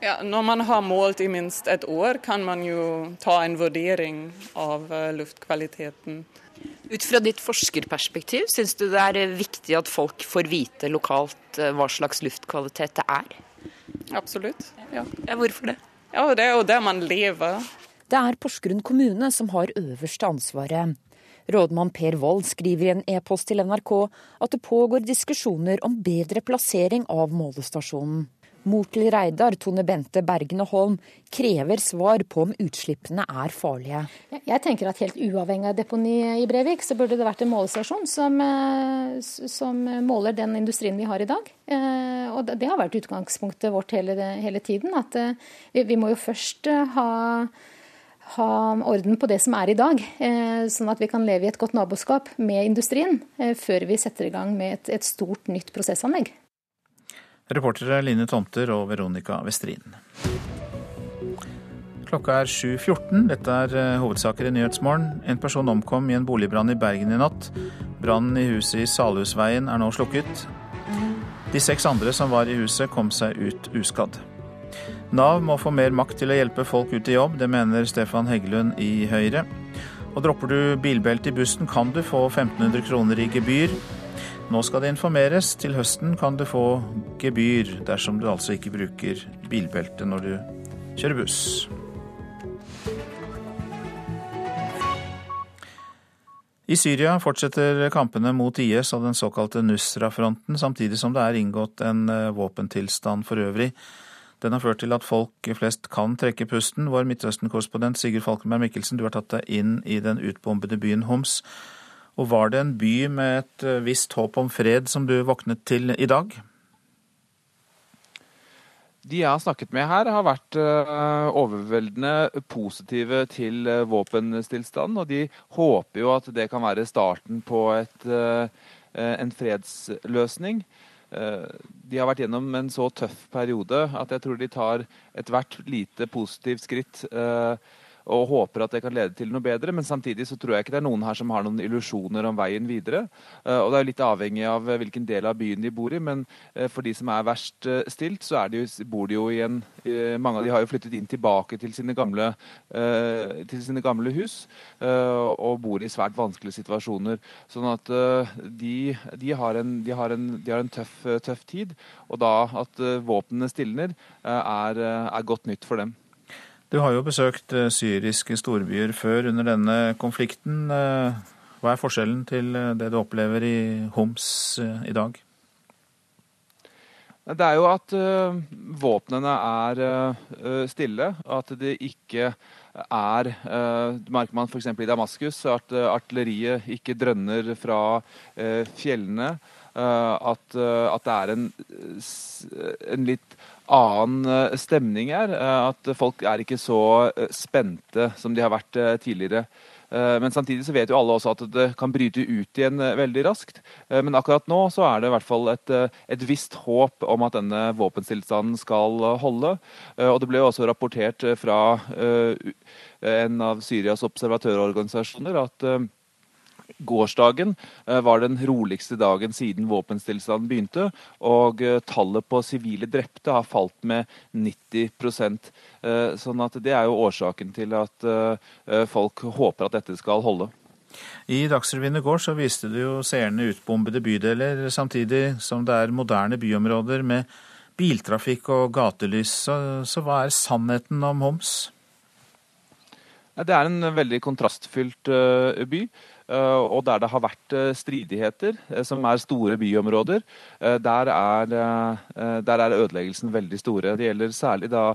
Ja, når man har målt i minst et år, kan man jo ta en vurdering av uh, luftkvaliteten. Ut fra ditt forskerperspektiv, syns du det er viktig at folk får vite lokalt uh, hva slags luftkvalitet det er? Absolutt. Ja. ja hvorfor det? Ja, Det er jo der man lever. Det er Porsgrunn kommune som har øverste ansvaret. Rådmann Per Wold skriver i en e-post til NRK at det pågår diskusjoner om bedre plassering av målestasjonen. Mor til Reidar, Tone Bente Bergen og Holm, krever svar på om utslippene er farlige. Jeg tenker at helt uavhengig av deponi i Brevik, så burde det vært en målestasjon som, eh, som måler den industrien vi har i dag. Eh, og det har vært utgangspunktet vårt hele, hele tiden. At eh, vi må jo først ha ha orden på det som er i dag, sånn at vi kan leve i et godt naboskap med industrien før vi setter i gang med et, et stort nytt prosessanlegg. Reportere Line Tomter og Veronica Westrin. Klokka er 7.14. Dette er eh, hovedsaker i Nyhetsmorgen. En person omkom i en boligbrann i Bergen i natt. Brannen i huset i Salhusveien er nå slukket. De seks andre som var i huset, kom seg ut uskadd. Nav må få mer makt til å hjelpe folk ut i jobb, det mener Stefan Heggelund i Høyre. Og dropper du bilbelte i bussen, kan du få 1500 kroner i gebyr. Nå skal det informeres. Til høsten kan du få gebyr dersom du altså ikke bruker bilbelte når du kjører buss. I Syria fortsetter kampene mot IS og den såkalte Nusra-fronten, samtidig som det er inngått en eh, våpentilstand for øvrig. Den har ført til at folk flest kan trekke pusten. Vår Midtøsten-korrespondent Sigurd Falkenberg Mikkelsen, du har tatt deg inn i den utbombede byen Homs. Og var det en by med et eh, visst håp om fred som du våknet til i dag? De jeg har snakket med her, har vært uh, overveldende positive til uh, våpenstillstanden. Og de håper jo at det kan være starten på et, en fredsløsning. Eh, de har vært gjennom en så tøff periode at jeg tror de tar ethvert lite positivt skritt eh, og håper at det kan lede til noe bedre. Men samtidig så tror jeg ikke det er noen her som har noen illusjoner om veien videre. Eh, og det er jo litt avhengig av hvilken del av byen de bor i, men for de som er verst stilt, så de, bor de jo i en Mange av de har jo flyttet inn tilbake til sine gamle, til sine gamle hus og bor i svært vanskelige situasjoner. Sånn at de, de, har, en, de har, en, de har en tøff, tøff, tid. Og da at våpnene stilner, er, er godt nytt for dem. Du har jo besøkt eh, syriske storbyer før under denne konflikten. Eh, hva er forskjellen til eh, det du opplever i Homs i dag? Det er jo at våpnene er stille. At det ikke er det merker man f.eks. i Damaskus at artilleriet ikke drønner fra fjellene. At, det er en, en litt annen eh, stemning her. Eh, at folk er ikke så eh, spente som de har vært tidligere. Men samtidig så vet jo alle også at det kan bryte ut igjen veldig raskt. Men akkurat nå så er det i hvert fall et, et visst håp om at denne våpenstillstanden skal holde. Og det ble jo også rapportert fra en av Syrias observatørorganisasjoner at Gårsdagen eh, var den roligste dagen siden våpenstillstanden begynte, og eh, tallet på sivile drepte har falt med 90% eh, Sånn at det er jo årsaken til at folk håper at dette skal holde. I Dagsrevyen i går så viste du jo seerne utbombede bydeler, samtidig som det er moderne byområder med biltrafikk og gatelys. Så, så hva er sannheten om Homs? Det er en veldig kontrastfylt by. Eh, og der det har vært eh, stridigheter, eh, som er store byområder, der er, der er ødeleggelsen veldig store. Det gjelder særlig da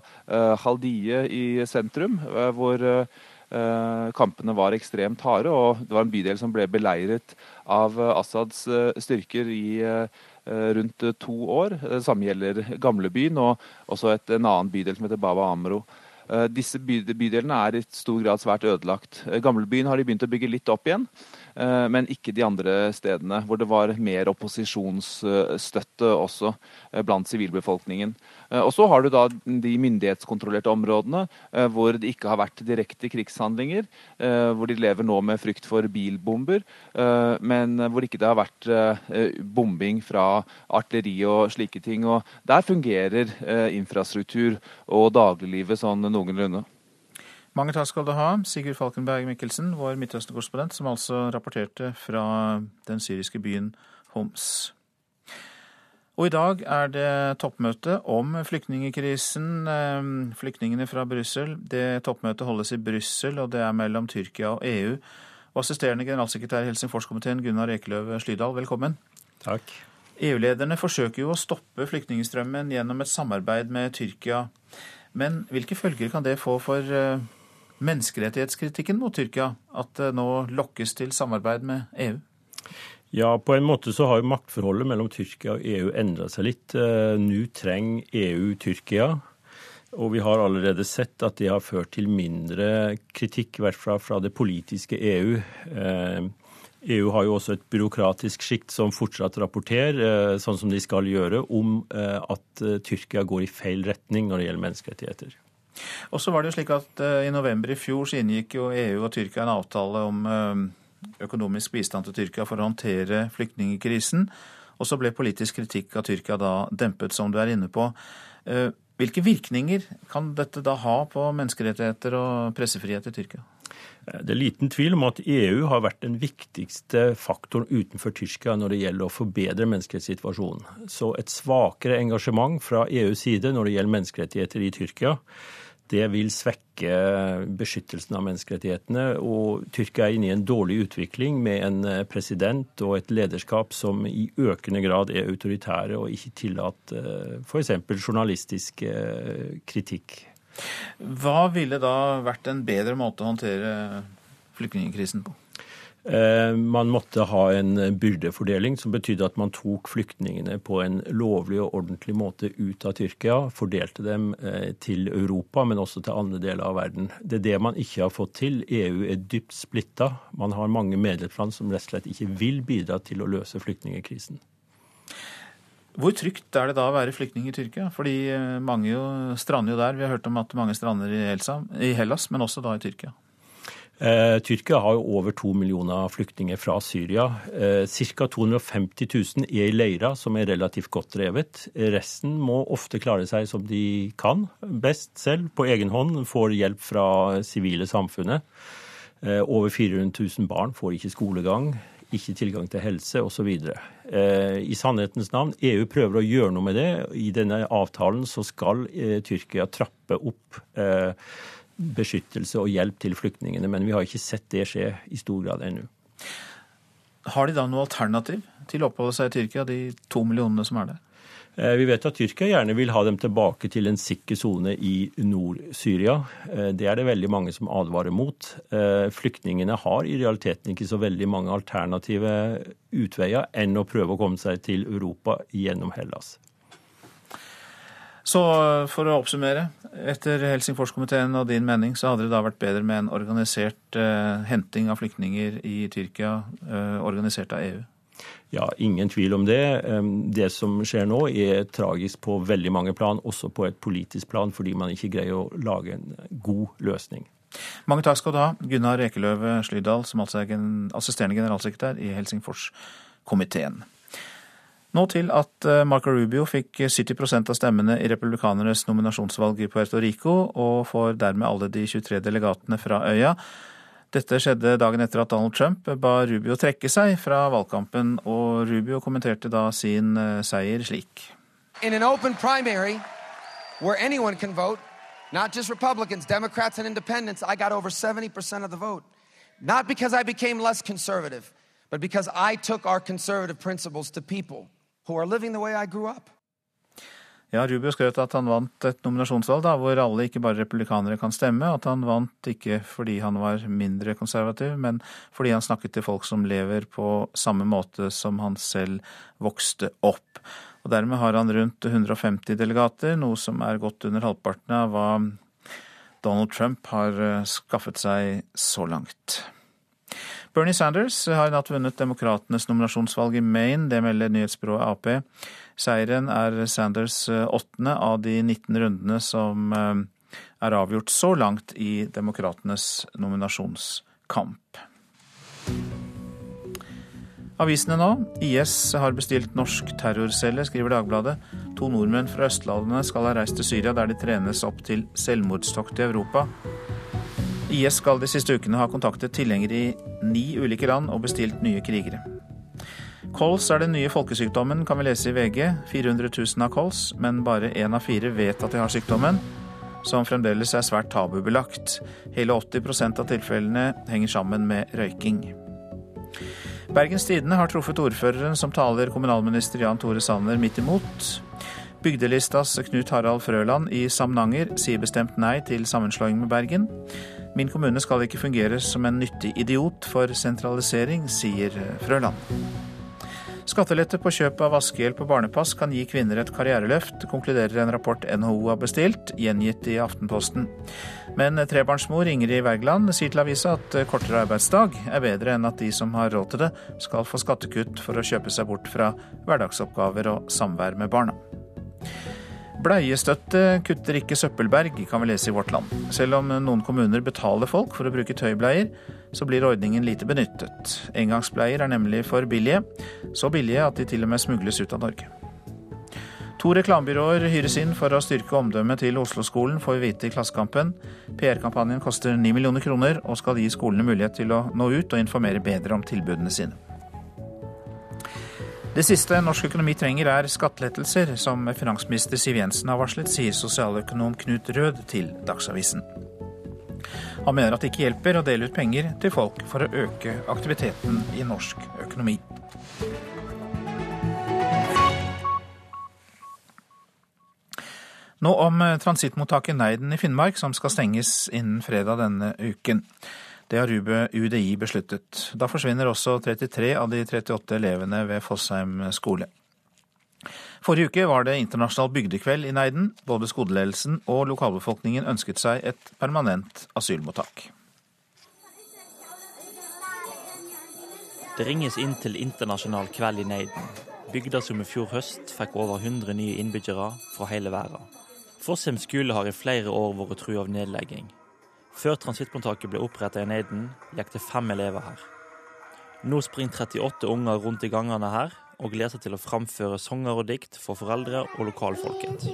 Haldie i sentrum, hvor kampene var ekstremt harde. Og det var en bydel som ble beleiret av Assads styrker i rundt to år. Det samme gjelder gamlebyen og også et, en annen bydel som heter Baba Amro. Disse bydelene er i stor grad svært ødelagt. Gamlebyen har de begynt å bygge litt opp igjen. Eh, men ikke de andre stedene, hvor det var mer opposisjonsstøtte også eh, blant sivilbefolkningen. Eh, og så har du da de myndighetskontrollerte områdene hvor det ikke har vært direkte krigshandlinger, hvor de lever nå med frykt for bilbomber, men hvor ikke det har vært bombing fra artilleri og slike ting. Og der fungerer infrastruktur og dagliglivet sånn noenlunde. Mange takk skal du ha, Sigurd Falkenberg Mikkelsen, vår Midtøsten-korrespondent, som altså rapporterte fra den syriske byen Homs. Og i dag er det toppmøte om flyktningkrisen. Eh, flyktningene fra Brussel. Det toppmøtet holdes i Brussel, og det er mellom Tyrkia og EU. Og assisterende generalsekretær i Helsingforskomiteen, Gunnar Ekeløv Slydal, velkommen. Takk. EU-lederne forsøker jo å stoppe flyktningstrømmen gjennom et samarbeid med Tyrkia. Men hvilke følger kan det få for eh, menneskerettighetskritikken mot Tyrkia, at det nå lokkes til samarbeid med EU? Ja, på en måte så har jo maktforholdet mellom Tyrkia og EU endra seg litt. Eh, nå trenger EU Tyrkia. Og vi har allerede sett at det har ført til mindre kritikk, i hvert fall fra det politiske EU. EU eh, e har jo også et byråkratisk sjikt som fortsatt rapporterer, eh, sånn som de skal gjøre, om at Tyrkia går i feil retning når det gjelder menneskerettigheter. Og så var det jo slik at I november i fjor så inngikk jo EU og Tyrkia en avtale om økonomisk bistand til Tyrkia for å håndtere flyktningkrisen. Og så ble politisk kritikk av Tyrkia da dempet, som du er inne på. Uh, hvilke virkninger kan dette da ha på menneskerettigheter og pressefrihet i Tyrkia? Det er liten tvil om at EU har vært den viktigste faktoren utenfor Tyrkia når det gjelder å forbedre menneskerettighetssituasjonen. Så et svakere engasjement fra EUs side når det gjelder menneskerettigheter i Tyrkia, det vil svekke beskyttelsen av menneskerettighetene. Og Tyrkia er inne i en dårlig utvikling med en eh, president og et lederskap som i økende grad er autoritære og ikke tillater eh, f.eks. journalistisk eh, kritikk. Hva ville da vært en bedre måte å håndtere flyktningkrisen på? Eh, man måtte ha en byrdefordeling som betydde at man tok flyktningene på en lovlig og ordentlig måte ut av Tyrkia. Fordelte dem eh, til Europa, men også til andre deler av verden. Det er det man ikke har fått til. EU er dypt splitta. Man har mange medlemsland som rett og slett ikke vil bidra til å løse flyktningkrisen. Hvor trygt er det da å være flyktning i Tyrkia? Fordi eh, mange jo strander jo der. Vi har hørt om at mange strander i Hellas, men også da i Tyrkia. Eh, Tyrkia har jo over to millioner flyktninger fra Syria. Ca. 250 000 er i leirer som er relativt godt drevet. Resten må ofte klare seg som de kan, best selv, på egen hånd. Får hjelp fra sivile samfunnet. Eh, over 400 000 barn får ikke skolegang, ikke tilgang til helse osv. Eh, I sannhetens navn, EU prøver å gjøre noe med det. I denne avtalen så skal Tyrkia trappe opp beskyttelse og hjelp til flyktningene. Men vi har ikke sett det skje i stor grad ennå. Har de da noe alternativ til å oppholde seg i Tyrkia, de to millionene som er der? Eh, vi vet at Tyrkia gjerne vil ha dem tilbake til en sikker sone i Nord-Syria. Eh, det er det veldig mange som advarer mot. Eh, flyktningene har i realiteten ikke så veldig mange alternative utveier enn å prøve å komme seg til Europa gjennom Hellas. Så for å oppsummere. Etter Helsingforskomiteen og din mening så hadde det da vært bedre med en organisert eh, henting av flyktninger i Tyrkia, eh, organisert av EU? Ja, ingen tvil om det. Det som skjer nå er tragisk på veldig mange plan, også på et politisk plan, fordi man ikke greier å lage en god løsning. Mange takk skal du ha, Gunnar Ekeløve Slydal, som altså er assisterende generalsekretær i Helsingforskomiteen. Nå til at eh, Marco Rubio fikk 70% av stemmene i republikanernes nominasjonsvalg i Puerto Rico, og får dermed alle de 23 delegatene fra øya. Dette skjedde dagen etter at Donald Trump ba Rubio trekke seg fra valgkampen, og Rubio kommenterte da sin eh, seier slik. In an open primary where anyone can vote, not just Republicans, Democrats and independents, I got over 70% of the vote. Not because I became less conservative, but because I took our conservative principles to people who are living the way I grew up. Ja, Rubio skrøt at han vant et nominasjonsvalg da, hvor alle, ikke bare republikanere, kan stemme. At han vant ikke fordi han var mindre konservativ, men fordi han snakket til folk som lever på samme måte som han selv vokste opp. Og Dermed har han rundt 150 delegater, noe som er godt under halvparten av hva Donald Trump har eh, skaffet seg så langt. Bernie Sanders har i natt vunnet demokratenes nominasjonsvalg i Maine. Det melder nyhetsbyrået Ap. Seieren er Sanders eh, åttende av de 19 rundene som eh, er avgjort så langt i demokratenes nominasjonskamp. Avisene nå. IS har bestilt norsk terrorcelle, skriver Dagbladet. To nordmenn fra Østlandet skal ha reist til Syria, der de trenes opp til selvmordstokt i Europa. IS skal de siste ukene ha kontaktet tilhengere i ni ulike land og bestilt nye krigere. Kols er den nye folkesykdommen, kan vi lese i VG. 400 000 har kols, men bare én av fire vet at de har sykdommen, som fremdeles er svært tabubelagt. Hele 80% av tilfellene henger sammen med røyking. Bergens Tidende har truffet ordføreren som taler kommunalminister Jan Tore Sanner midt imot. Bygdelistas Knut Harald Frøland i Samnanger sier bestemt nei til sammenslåing med Bergen. Min kommune skal ikke fungere som en nyttig idiot for sentralisering, sier Frøland. Skattelette på kjøp av vaskehjelp og barnepass kan gi kvinner et karriereløft, konkluderer en rapport NHO har bestilt, gjengitt i Aftenposten. Men trebarnsmor Ingrid Wergeland sier til avisa at kortere arbeidsdag er bedre enn at de som har råd til det, skal få skattekutt for å kjøpe seg bort fra hverdagsoppgaver og samvær med barna. Bleiestøtte kutter ikke søppelberg, kan vi lese i Vårt Land. Selv om noen kommuner betaler folk for å bruke tøybleier, så blir ordningen lite benyttet. Engangsbleier er nemlig for billige, så billige at de til og med smugles ut av Norge. To reklamebyråer hyres inn for å styrke omdømmet til Oslo-skolen, får vi vite i Klassekampen. PR-kampanjen koster 9 millioner kroner og skal gi skolene mulighet til å nå ut og informere bedre om tilbudene sine. Det siste norsk økonomi trenger er skattelettelser, som finansminister Siv Jensen har varslet, sier sosialøkonom Knut Rød til Dagsavisen. Han mener at det ikke hjelper å dele ut penger til folk for å øke aktiviteten i norsk økonomi. Nå om transittmottaket Neiden i Finnmark, som skal stenges innen fredag denne uken. Det har UDI besluttet. Da forsvinner også 33 av de 38 elevene ved Fossheim skole. Forrige uke var det internasjonal bygdekveld i Neiden. Både skoleledelsen og lokalbefolkningen ønsket seg et permanent asylmottak. Det ringes inn til internasjonal kveld i Neiden. Bygda som i fjor høst fikk over 100 nye innbyggere fra hele verden. Fossheim skole har i flere år vært trua av nedlegging. Før transittmottaket ble oppretta i Neiden, gikk det fem elever her. Nå springer 38 unger rundt i gangene her og gleder seg til å framføre sanger og dikt for foreldre og lokalfolket.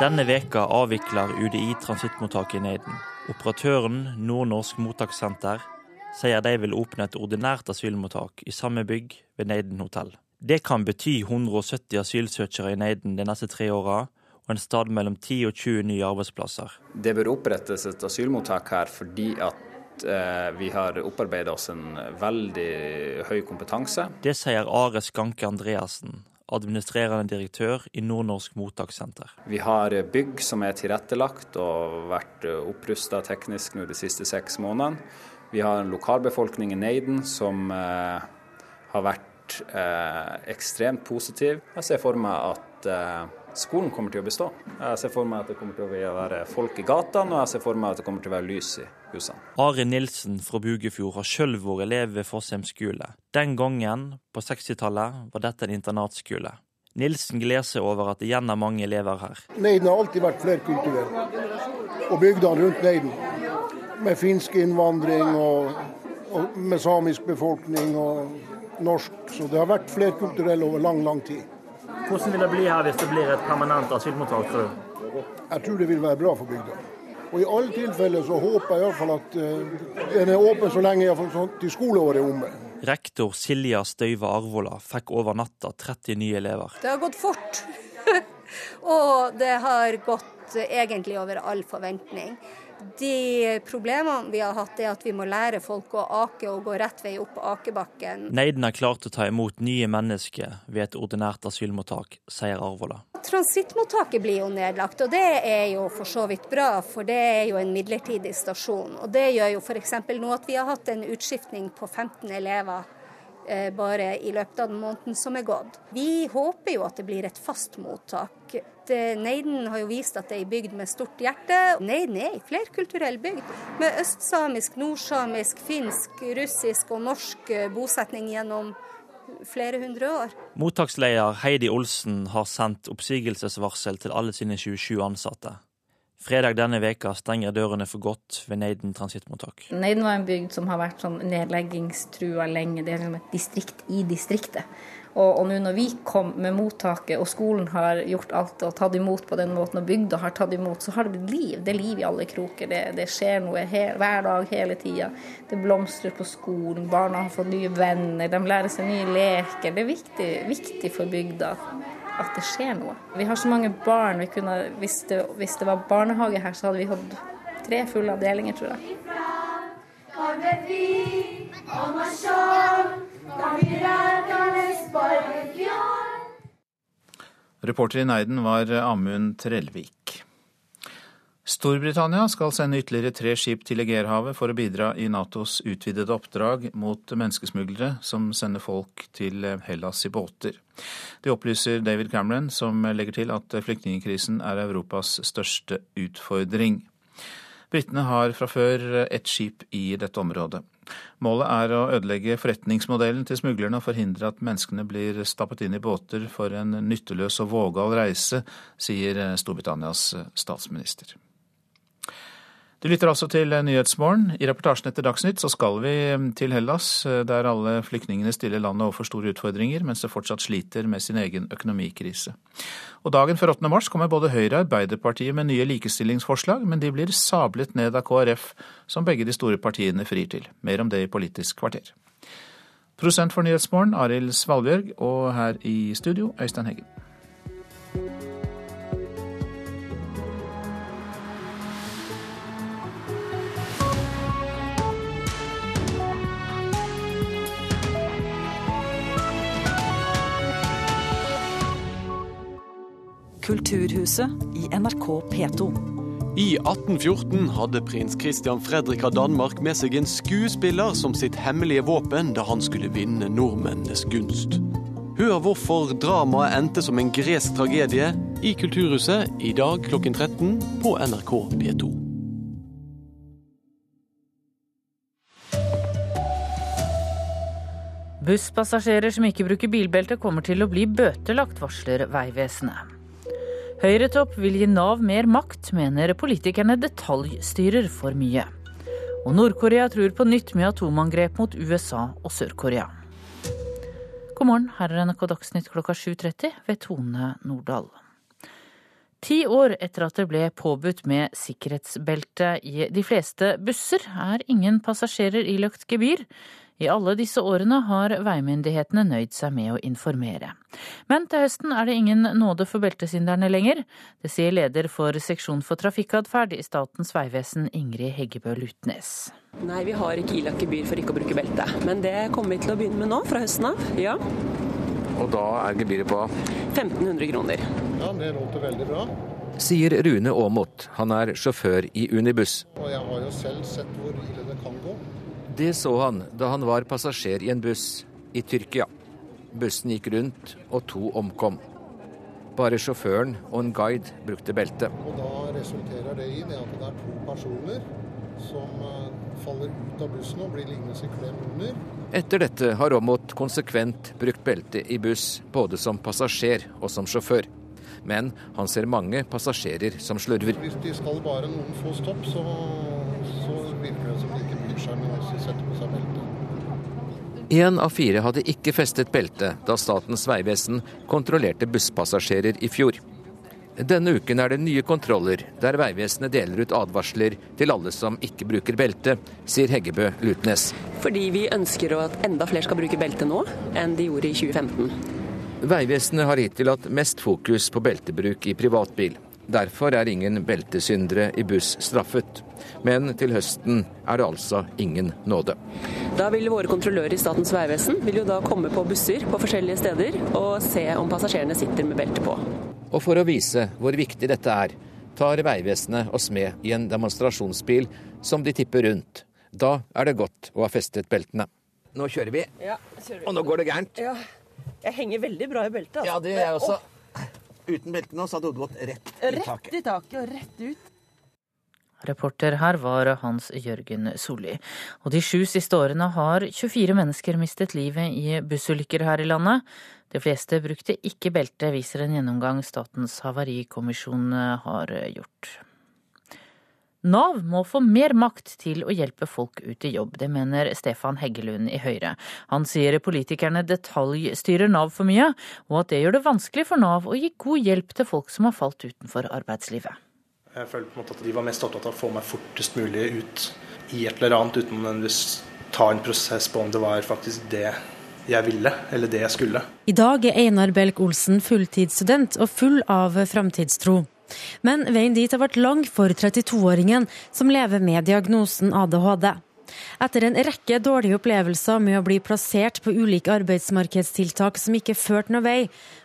Denne veka avvikler UDI transittmottaket i Neiden. Operatøren Nordnorsk mottakssenter sier de vil åpne et ordinært asylmottak i samme bygg ved Neiden hotell. Det kan bety 170 asylsøkere i Neiden de neste tre åra, og en stad mellom 10 og 20 nye arbeidsplasser. Det bør opprettes et asylmottak her fordi at eh, vi har opparbeida oss en veldig høy kompetanse. Det sier Are Skanke Andreassen, administrerende direktør i Nordnorsk mottakssenter. Vi har bygg som er tilrettelagt og vært opprusta teknisk nå de siste seks månedene. Vi har en lokalbefolkning i Neiden som eh, har vært eh, ekstremt positiv. Jeg ser for meg at eh, skolen kommer til å bestå. Jeg ser for meg at det kommer til å være folk i gatene, og jeg ser for meg at det kommer til å være lys i husene. Are Nilsen fra Bugefjord har sjøl vært elev ved Fossheim skole. Den gangen, på 60-tallet, var dette en internatskole. Nilsen gleder seg over at det igjen er mange elever her. Neiden har alltid vært flerkulturell, og bygdene rundt Neiden. Med finsk innvandring og, og med samisk befolkning og norsk. Så det har vært flerkulturell over lang, lang tid. Hvordan vil det bli her hvis det blir et permanent asylmottak, tror du? Jeg tror det vil være bra for bygda. Og i alle tilfeller så håper jeg iallfall at uh, den er åpen så lenge i sånn, til skoleåret er omme. Rektor Silja Støyve Arvola fikk over natta 30 nye elever. Det har gått fort. [LAUGHS] og det har gått egentlig over all forventning. De problemene vi har hatt, er at vi må lære folk å ake og gå rett vei opp akebakken. Neiden har klart å ta imot nye mennesker ved et ordinært asylmottak, sier Arvola. Transittmottaket blir jo nedlagt, og det er jo for så vidt bra, for det er jo en midlertidig stasjon. Og Det gjør jo f.eks. nå at vi har hatt en utskiftning på 15 elever bare i løpet av den måneden som er gått. Vi håper jo at det blir et fast mottak. Neiden har jo vist at det er ei bygd med stort hjerte. Neiden er ei flerkulturell bygd med østsamisk, nordsamisk, finsk, russisk og norsk eh, bosetning gjennom flere hundre år. Mottaksleder Heidi Olsen har sendt oppsigelsesvarsel til alle sine 27 ansatte. Fredag denne veka stenger dørene for godt ved Neiden transittmottak. Neiden var en bygd som har vært sånn nedleggingstrua lenge. Det er liksom et distrikt i distriktet. Og, og nå når vi kom med mottaket, og skolen har gjort alt og tatt imot på den måten, og bygda har tatt imot, så har det blitt liv. Det er liv i alle kroker. Det, det skjer noe he, hver dag, hele tida. Det blomstrer på skolen. Barna har fått nye venner. De lærer seg nye leker. Det er viktig, viktig for bygda at det skjer noe. Vi har så mange barn. Kunne, hvis, det, hvis, det, var barnehage her, så hadde vi hatt tre fulle avdelinger, tror jeg. Reporter i Neiden var Amund Trellvik. Storbritannia skal sende ytterligere tre skip til Egerhavet for å bidra i Natos utvidede oppdrag mot menneskesmuglere som sender folk til Hellas i båter. Det opplyser David Cameron, som legger til at flyktningkrisen er Europas største utfordring. Britene har fra før ett skip i dette området. Målet er å ødelegge forretningsmodellen til smuglerne og forhindre at menneskene blir stappet inn i båter for en nytteløs og vågal reise, sier Storbritannias statsminister. Du lytter altså til Nyhetsmorgen. I reportasjen etter Dagsnytt så skal vi til Hellas, der alle flyktningene stiller landet overfor store utfordringer, mens det fortsatt sliter med sin egen økonomikrise. Og Dagen før 8. mars kommer både Høyre og Arbeiderpartiet med nye likestillingsforslag, men de blir sablet ned av KrF, som begge de store partiene frir til. Mer om det i Politisk kvarter. Prosent for Nyhetsmorgen, Arild Svalbjørg, og her i studio, Øystein Heggen. Kulturhuset i NRK P2. I 1814 hadde prins Christian Fredrik av Danmark med seg en skuespiller som sitt hemmelige våpen da han skulle vinne nordmennenes gunst. Hør hvorfor dramaet endte som en gresk tragedie i Kulturhuset i dag klokken 13 på NRK P2. Busspassasjerer som ikke bruker bilbelte kommer til å bli bøtelagt, varsler Vegvesenet. Høyretopp vil gi Nav mer makt, mener politikerne detaljstyrer for mye. Og Nord-Korea tror på nytt med atomangrep mot USA og Sør-Korea. God morgen, her er NRK Dagsnytt klokka 7.30 ved Tone Nordahl. Ti år etter at det ble påbudt med sikkerhetsbelte i de fleste busser, er ingen passasjerer ilagt gebyr. I alle disse årene har veimyndighetene nøyd seg med å informere. Men til høsten er det ingen nåde for beltesynderne lenger. Det sier leder for seksjon for trafikkatferd i Statens vegvesen, Ingrid Heggebø Lutnes. Nei, vi har ikke ilagt gebyr for ikke å bruke belte. Men det kommer vi til å begynne med nå, fra høsten av. Ja. Og da er gebyret på? 1500 kroner. Ja, det låter veldig bra. Sier Rune Aamodt. Han er sjåfør i Unibuss. Og jeg har jo selv sett hvor ille det kan gå. Det så han da han var passasjer i en buss i Tyrkia. Bussen gikk rundt, og to omkom. Bare sjåføren og en guide brukte belte. Og Da resulterer det i det at det er to personer som eh, faller ut av bussen og blir liggende i klem under. Etter dette har Aamodt konsekvent brukt belte i buss, både som passasjer og som sjåfør. Men han ser mange passasjerer som slurver. Hvis de skal bare noen få stopp, så, så virker det som de ikke bryr seg med å sette på seg belte. Én av fire hadde ikke festet belte da Statens vegvesen kontrollerte busspassasjerer i fjor. Denne uken er det nye kontroller, der Vegvesenet deler ut advarsler til alle som ikke bruker belte, sier Heggebø Lutnes. Fordi vi ønsker at enda flere skal bruke belte nå enn de gjorde i 2015. Vegvesenet har hittil hatt mest fokus på beltebruk i privatbil. Derfor er ingen beltesyndere i buss straffet. Men til høsten er det altså ingen nåde. Da vil våre kontrollører i Statens vegvesen vil jo da komme på busser på forskjellige steder og se om passasjerene sitter med belte på. Og for å vise hvor viktig dette er, tar Vegvesenet oss med i en demonstrasjonsbil som de tipper rundt. Da er det godt å ha festet beltene. nå kjører vi. Ja, kjører vi. Og nå går det gærent. Ja. Jeg henger veldig bra i beltet. Altså. Ja, det gjør jeg også. Uten belte nå, så hadde hodet gått rett i Rett taket. i taket og rett ut. Reporter her var Hans Jørgen Solli. Og de sju siste årene har 24 mennesker mistet livet i bussulykker her i landet. De fleste brukte ikke belte, viser en gjennomgang Statens havarikommisjon har gjort. Nav må få mer makt til å hjelpe folk ut i jobb. Det mener Stefan Heggelund i Høyre. Han sier politikerne detaljstyrer Nav for mye, og at det gjør det vanskelig for Nav å gi god hjelp til folk som har falt utenfor arbeidslivet. Jeg føler på en måte at de var mest opptatt av å få meg fortest mulig ut i et eller annet, uten å nødvendigvis ta en prosess på om det var faktisk det jeg ville, eller det jeg skulle. I dag er Einar Belk-Olsen fulltidsstudent og full av framtidstro. Men veien dit har vært lang for 32-åringen som lever med diagnosen ADHD. Etter en rekke dårlige opplevelser med å bli plassert på ulike arbeidsmarkedstiltak som ikke førte noe vei,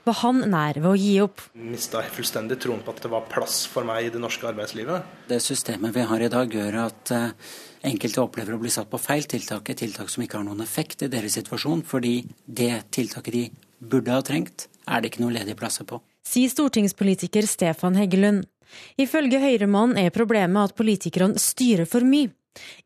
var han nær ved å gi opp. Mista fullstendig troen på at det var plass for meg i det norske arbeidslivet. Det systemet vi har i dag gjør at eh, enkelte opplever å bli satt på feil tiltak, et tiltak som ikke har noen effekt i deres situasjon, fordi det tiltaket de burde ha trengt, er det ikke noen ledige plasser på. Sier stortingspolitiker Stefan Heggelund. Ifølge Høyremannen er problemet at politikerne styrer for mye.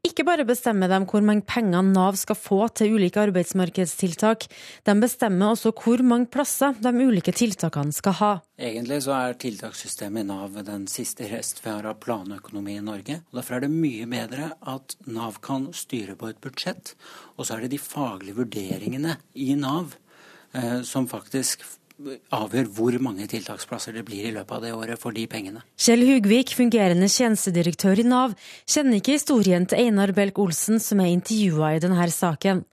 Ikke bare bestemmer de hvor mange penger Nav skal få til ulike arbeidsmarkedstiltak, de bestemmer også hvor mange plasser de ulike tiltakene skal ha. Egentlig så er tiltakssystemet i Nav den siste rest vi har av planøkonomi i Norge. og Derfor er det mye bedre at Nav kan styre på et budsjett, og så er det de faglige vurderingene i Nav eh, som faktisk avgjør hvor mange tiltaksplasser det blir i løpet av det året for de pengene. Kjell Hugvik, fungerende tjenestedirektør i Nav, kjenner ikke historien til Einar Belk-Olsen som er intervjua i denne saken.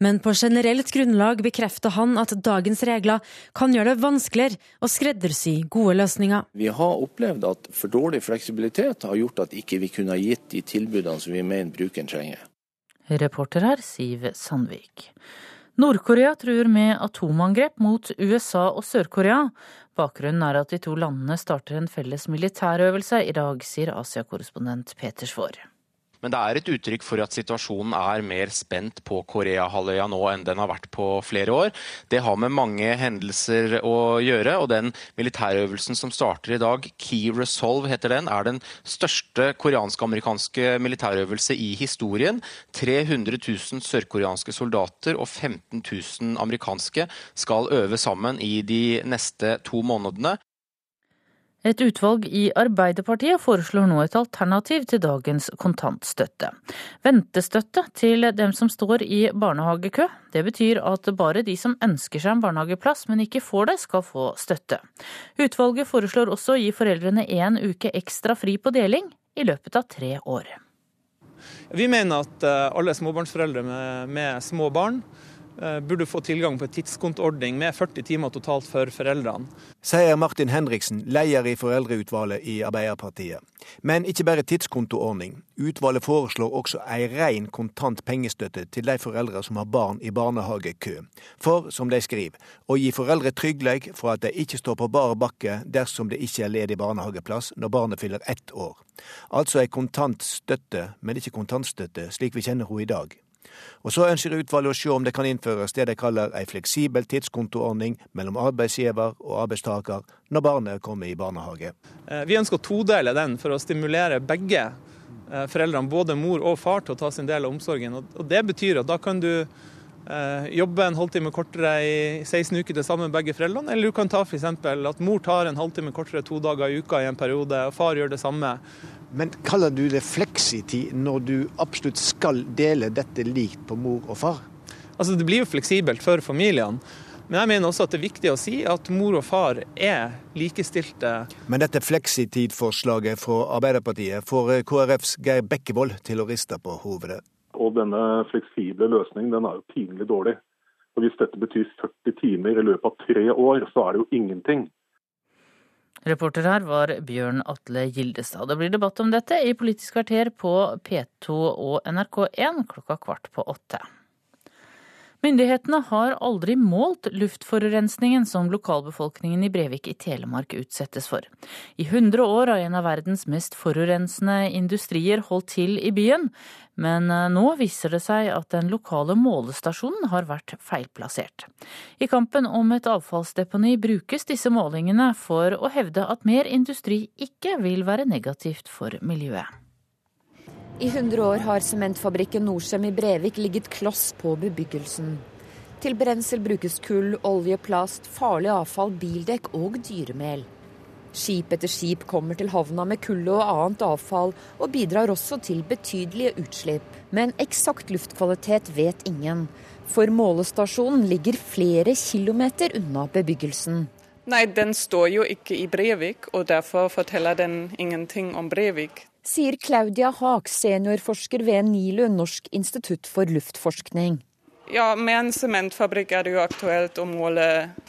Men på generelt grunnlag bekrefter han at dagens regler kan gjøre det vanskeligere å skreddersy gode løsninger. Vi har opplevd at for dårlig fleksibilitet har gjort at ikke vi kunne ha gitt de tilbudene som vi mener brukeren trenger. Reporter her Siv Sandvik. Nord-Korea truer med atomangrep mot USA og Sør-Korea. Bakgrunnen er at de to landene starter en felles militærøvelse i dag, sier Asia-korrespondent Peter Svaar. Men det er et uttrykk for at situasjonen er mer spent på Koreahalvøya nå enn den har vært på flere år. Det har med mange hendelser å gjøre, og den militærøvelsen som starter i dag, Key Resolve heter den, er den største koreansk-amerikanske militærøvelse i historien. 300 000 sørkoreanske soldater og 15 000 amerikanske skal øve sammen i de neste to månedene. Et utvalg i Arbeiderpartiet foreslår nå et alternativ til dagens kontantstøtte. Ventestøtte til dem som står i barnehagekø. Det betyr at bare de som ønsker seg en barnehageplass, men ikke får det, skal få støtte. Utvalget foreslår også å gi foreldrene én uke ekstra fri på deling i løpet av tre år. Vi mener at eh, alle småbarnsforeldre med, med små barn burde få tilgang på en tidskontoordning med 40 timer totalt for foreldrene. Sier Martin Henriksen, leder i foreldreutvalget i Arbeiderpartiet. Men ikke bare tidskontoordning. Utvalget foreslår også ei ren kontant pengestøtte til de foreldre som har barn i barnehagekø. For, som de skriver, å gi foreldre trygghet for at de ikke står på bar bakke dersom det ikke er ledig barnehageplass når barnet fyller ett år. Altså ei kontant støtte, men ikke kontantstøtte slik vi kjenner henne i dag. Og så ønsker utvalget å se om det kan innføres det de kaller ei fleksibel tidskontoordning mellom arbeidsgiver og arbeidstaker når barnet kommer i barnehage. Eh, Vi ønsker å todele den for å stimulere begge eh, foreldrene, både mor og far, til å ta sin del av omsorgen. Og- Det betyr at da kan du jobbe en halvtime kortere i 16 uker til sammen begge foreldrene, eller du kan ta f.eks. at mor tar en halvtime kortere to dager i uka i en periode, og far gjør det samme. Men kaller du det fleksitid når du absolutt skal dele dette likt på mor og far? Altså Det blir jo fleksibelt for familiene. Men jeg mener også at det er viktig å si at mor og far er likestilte. Men dette fleksitidforslaget fra Arbeiderpartiet får KrFs Geir Bekkevold til å riste på hovedet. Og denne fleksible løsningen den er jo pinlig dårlig. Og Hvis dette betyr 40 timer i løpet av tre år, så er det jo ingenting. Reporter her var Bjørn Atle Gildestad. Det blir debatt om dette i Politisk kvarter på P2 og NRK1 klokka kvart på åtte. Myndighetene har aldri målt luftforurensningen som lokalbefolkningen i Brevik i Telemark utsettes for. I 100 år har en av verdens mest forurensende industrier holdt til i byen, men eh, nå viser det seg at den lokale målestasjonen har vært feilplassert. I kampen om et avfallsdeponi brukes disse målingene for å hevde at mer industri ikke vil være negativt for miljøet. I 100 år har sementfabrikken Norcem i Brevik ligget kloss på bebyggelsen. Til brensel brukes kull, olje, plast, farlig avfall, bildekk og dyremel. Skip etter skip kommer til havna med kullet og annet avfall, og bidrar også til betydelige utslipp. Men eksakt luftkvalitet vet ingen, for målestasjonen ligger flere kilometer unna bebyggelsen. Nei, den står jo ikke i Brevik, og derfor forteller den ingenting om Brevik sier Claudia Haak, seniorforsker ved NILU, Norsk institutt for luftforskning. Ja, Med en sementfabrikk er det jo aktuelt å måle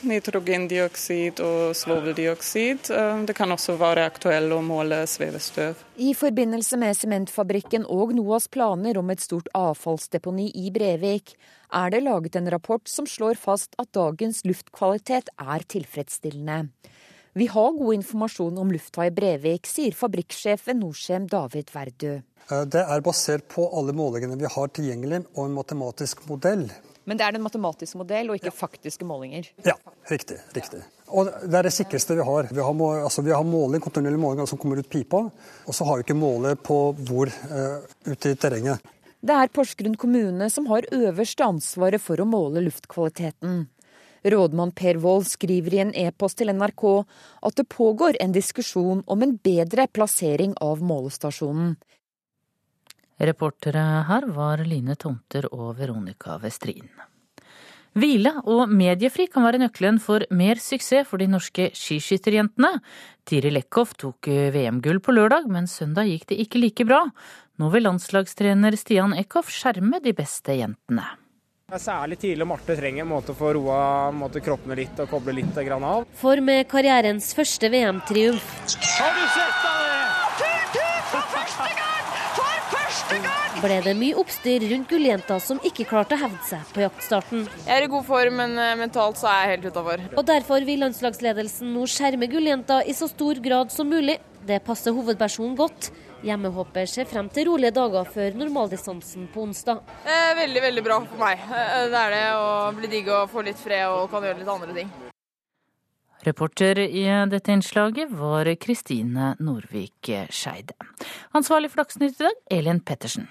nitrogendioksid og svoveldioksid. Eh, det kan også være aktuelt å måle svevestøv. I forbindelse med sementfabrikken og NOAs planer om et stort avfallsdeponi i Brevik, er det laget en rapport som slår fast at dagens luftkvalitet er tilfredsstillende. Vi har god informasjon om lufta i Brevik, sier fabrikksjef ved Norcem David Verdø. Eh, det er basert på alle målingene vi har tilgjengelig og en matematisk modell. Men det er en matematisk modell og ikke ja. faktiske målinger? Ja, riktig. riktig. Og Det er det sikreste vi har. Vi har, må, altså vi har måling, kontinuerlig måling som kommer ut pipa, og så har vi ikke målet på hvor uh, ute i terrenget. Det er Porsgrunn kommune som har øverste ansvaret for å måle luftkvaliteten. Rådmann Per Wold skriver i en e-post til NRK at det pågår en diskusjon om en bedre plassering av målestasjonen. Reportere her var Line Tomter og Veronica Westrin. Hvile og mediefri kan være nøkkelen for mer suksess for de norske skiskytterjentene. Tiril Eckhoff tok VM-gull på lørdag, men søndag gikk det ikke like bra. Nå vil landslagstrener Stian Eckhoff skjerme de beste jentene. Særlig tidlig Marte trenger en måte å få roa måte kroppene litt og koble litt av. For med karrierens første VM-triumf Har du sett det? For første gang! For første gang! Ble det mye oppstyr rundt gulljenta som ikke klarte å hevde seg på jaktstarten. Jeg er i god form, men eh, mentalt så er jeg helt utafor. Og derfor vil landslagsledelsen nå skjerme gulljenta i så stor grad som mulig. Det passer hovedpersonen godt. Hjemmehopper ser frem til rolige dager før normaldistansen på onsdag. Eh, veldig, veldig bra for meg. Det er det å bli digg og få litt fred og kan gjøre litt andre ting. Reporter i dette innslaget var Kristine Norvik Skeide. Ansvarlig for Dagsnytt i dag, Elin Pettersen.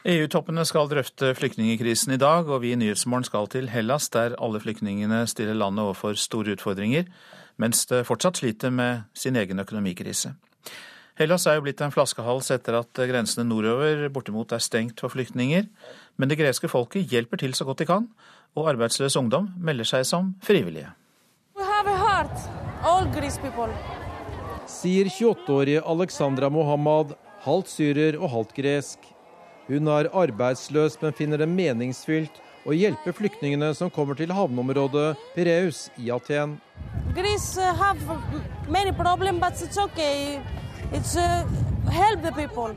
EU-toppene skal drøfte flyktningekrisen i dag, og vi i Nyhetsmorgen skal til Hellas, der alle flyktningene stiller landet overfor store utfordringer, mens det fortsatt sliter med sin egen økonomikrise. Hellas er jo blitt en flaskehals etter at grensene nordover bortimot er stengt for flyktninger, men det greske folket hjelper til så godt de kan, og arbeidsløs ungdom melder seg som frivillige. Sier 28-årige Alexandra Mohammad, halvt syrer og halvt gresk. Hun er arbeidsløs, men finner det meningsfylt å hjelpe flyktningene som kommer til havneområdet Pireus i Aten. Greece uh, have many problems, but it's okay. It's uh, help the people.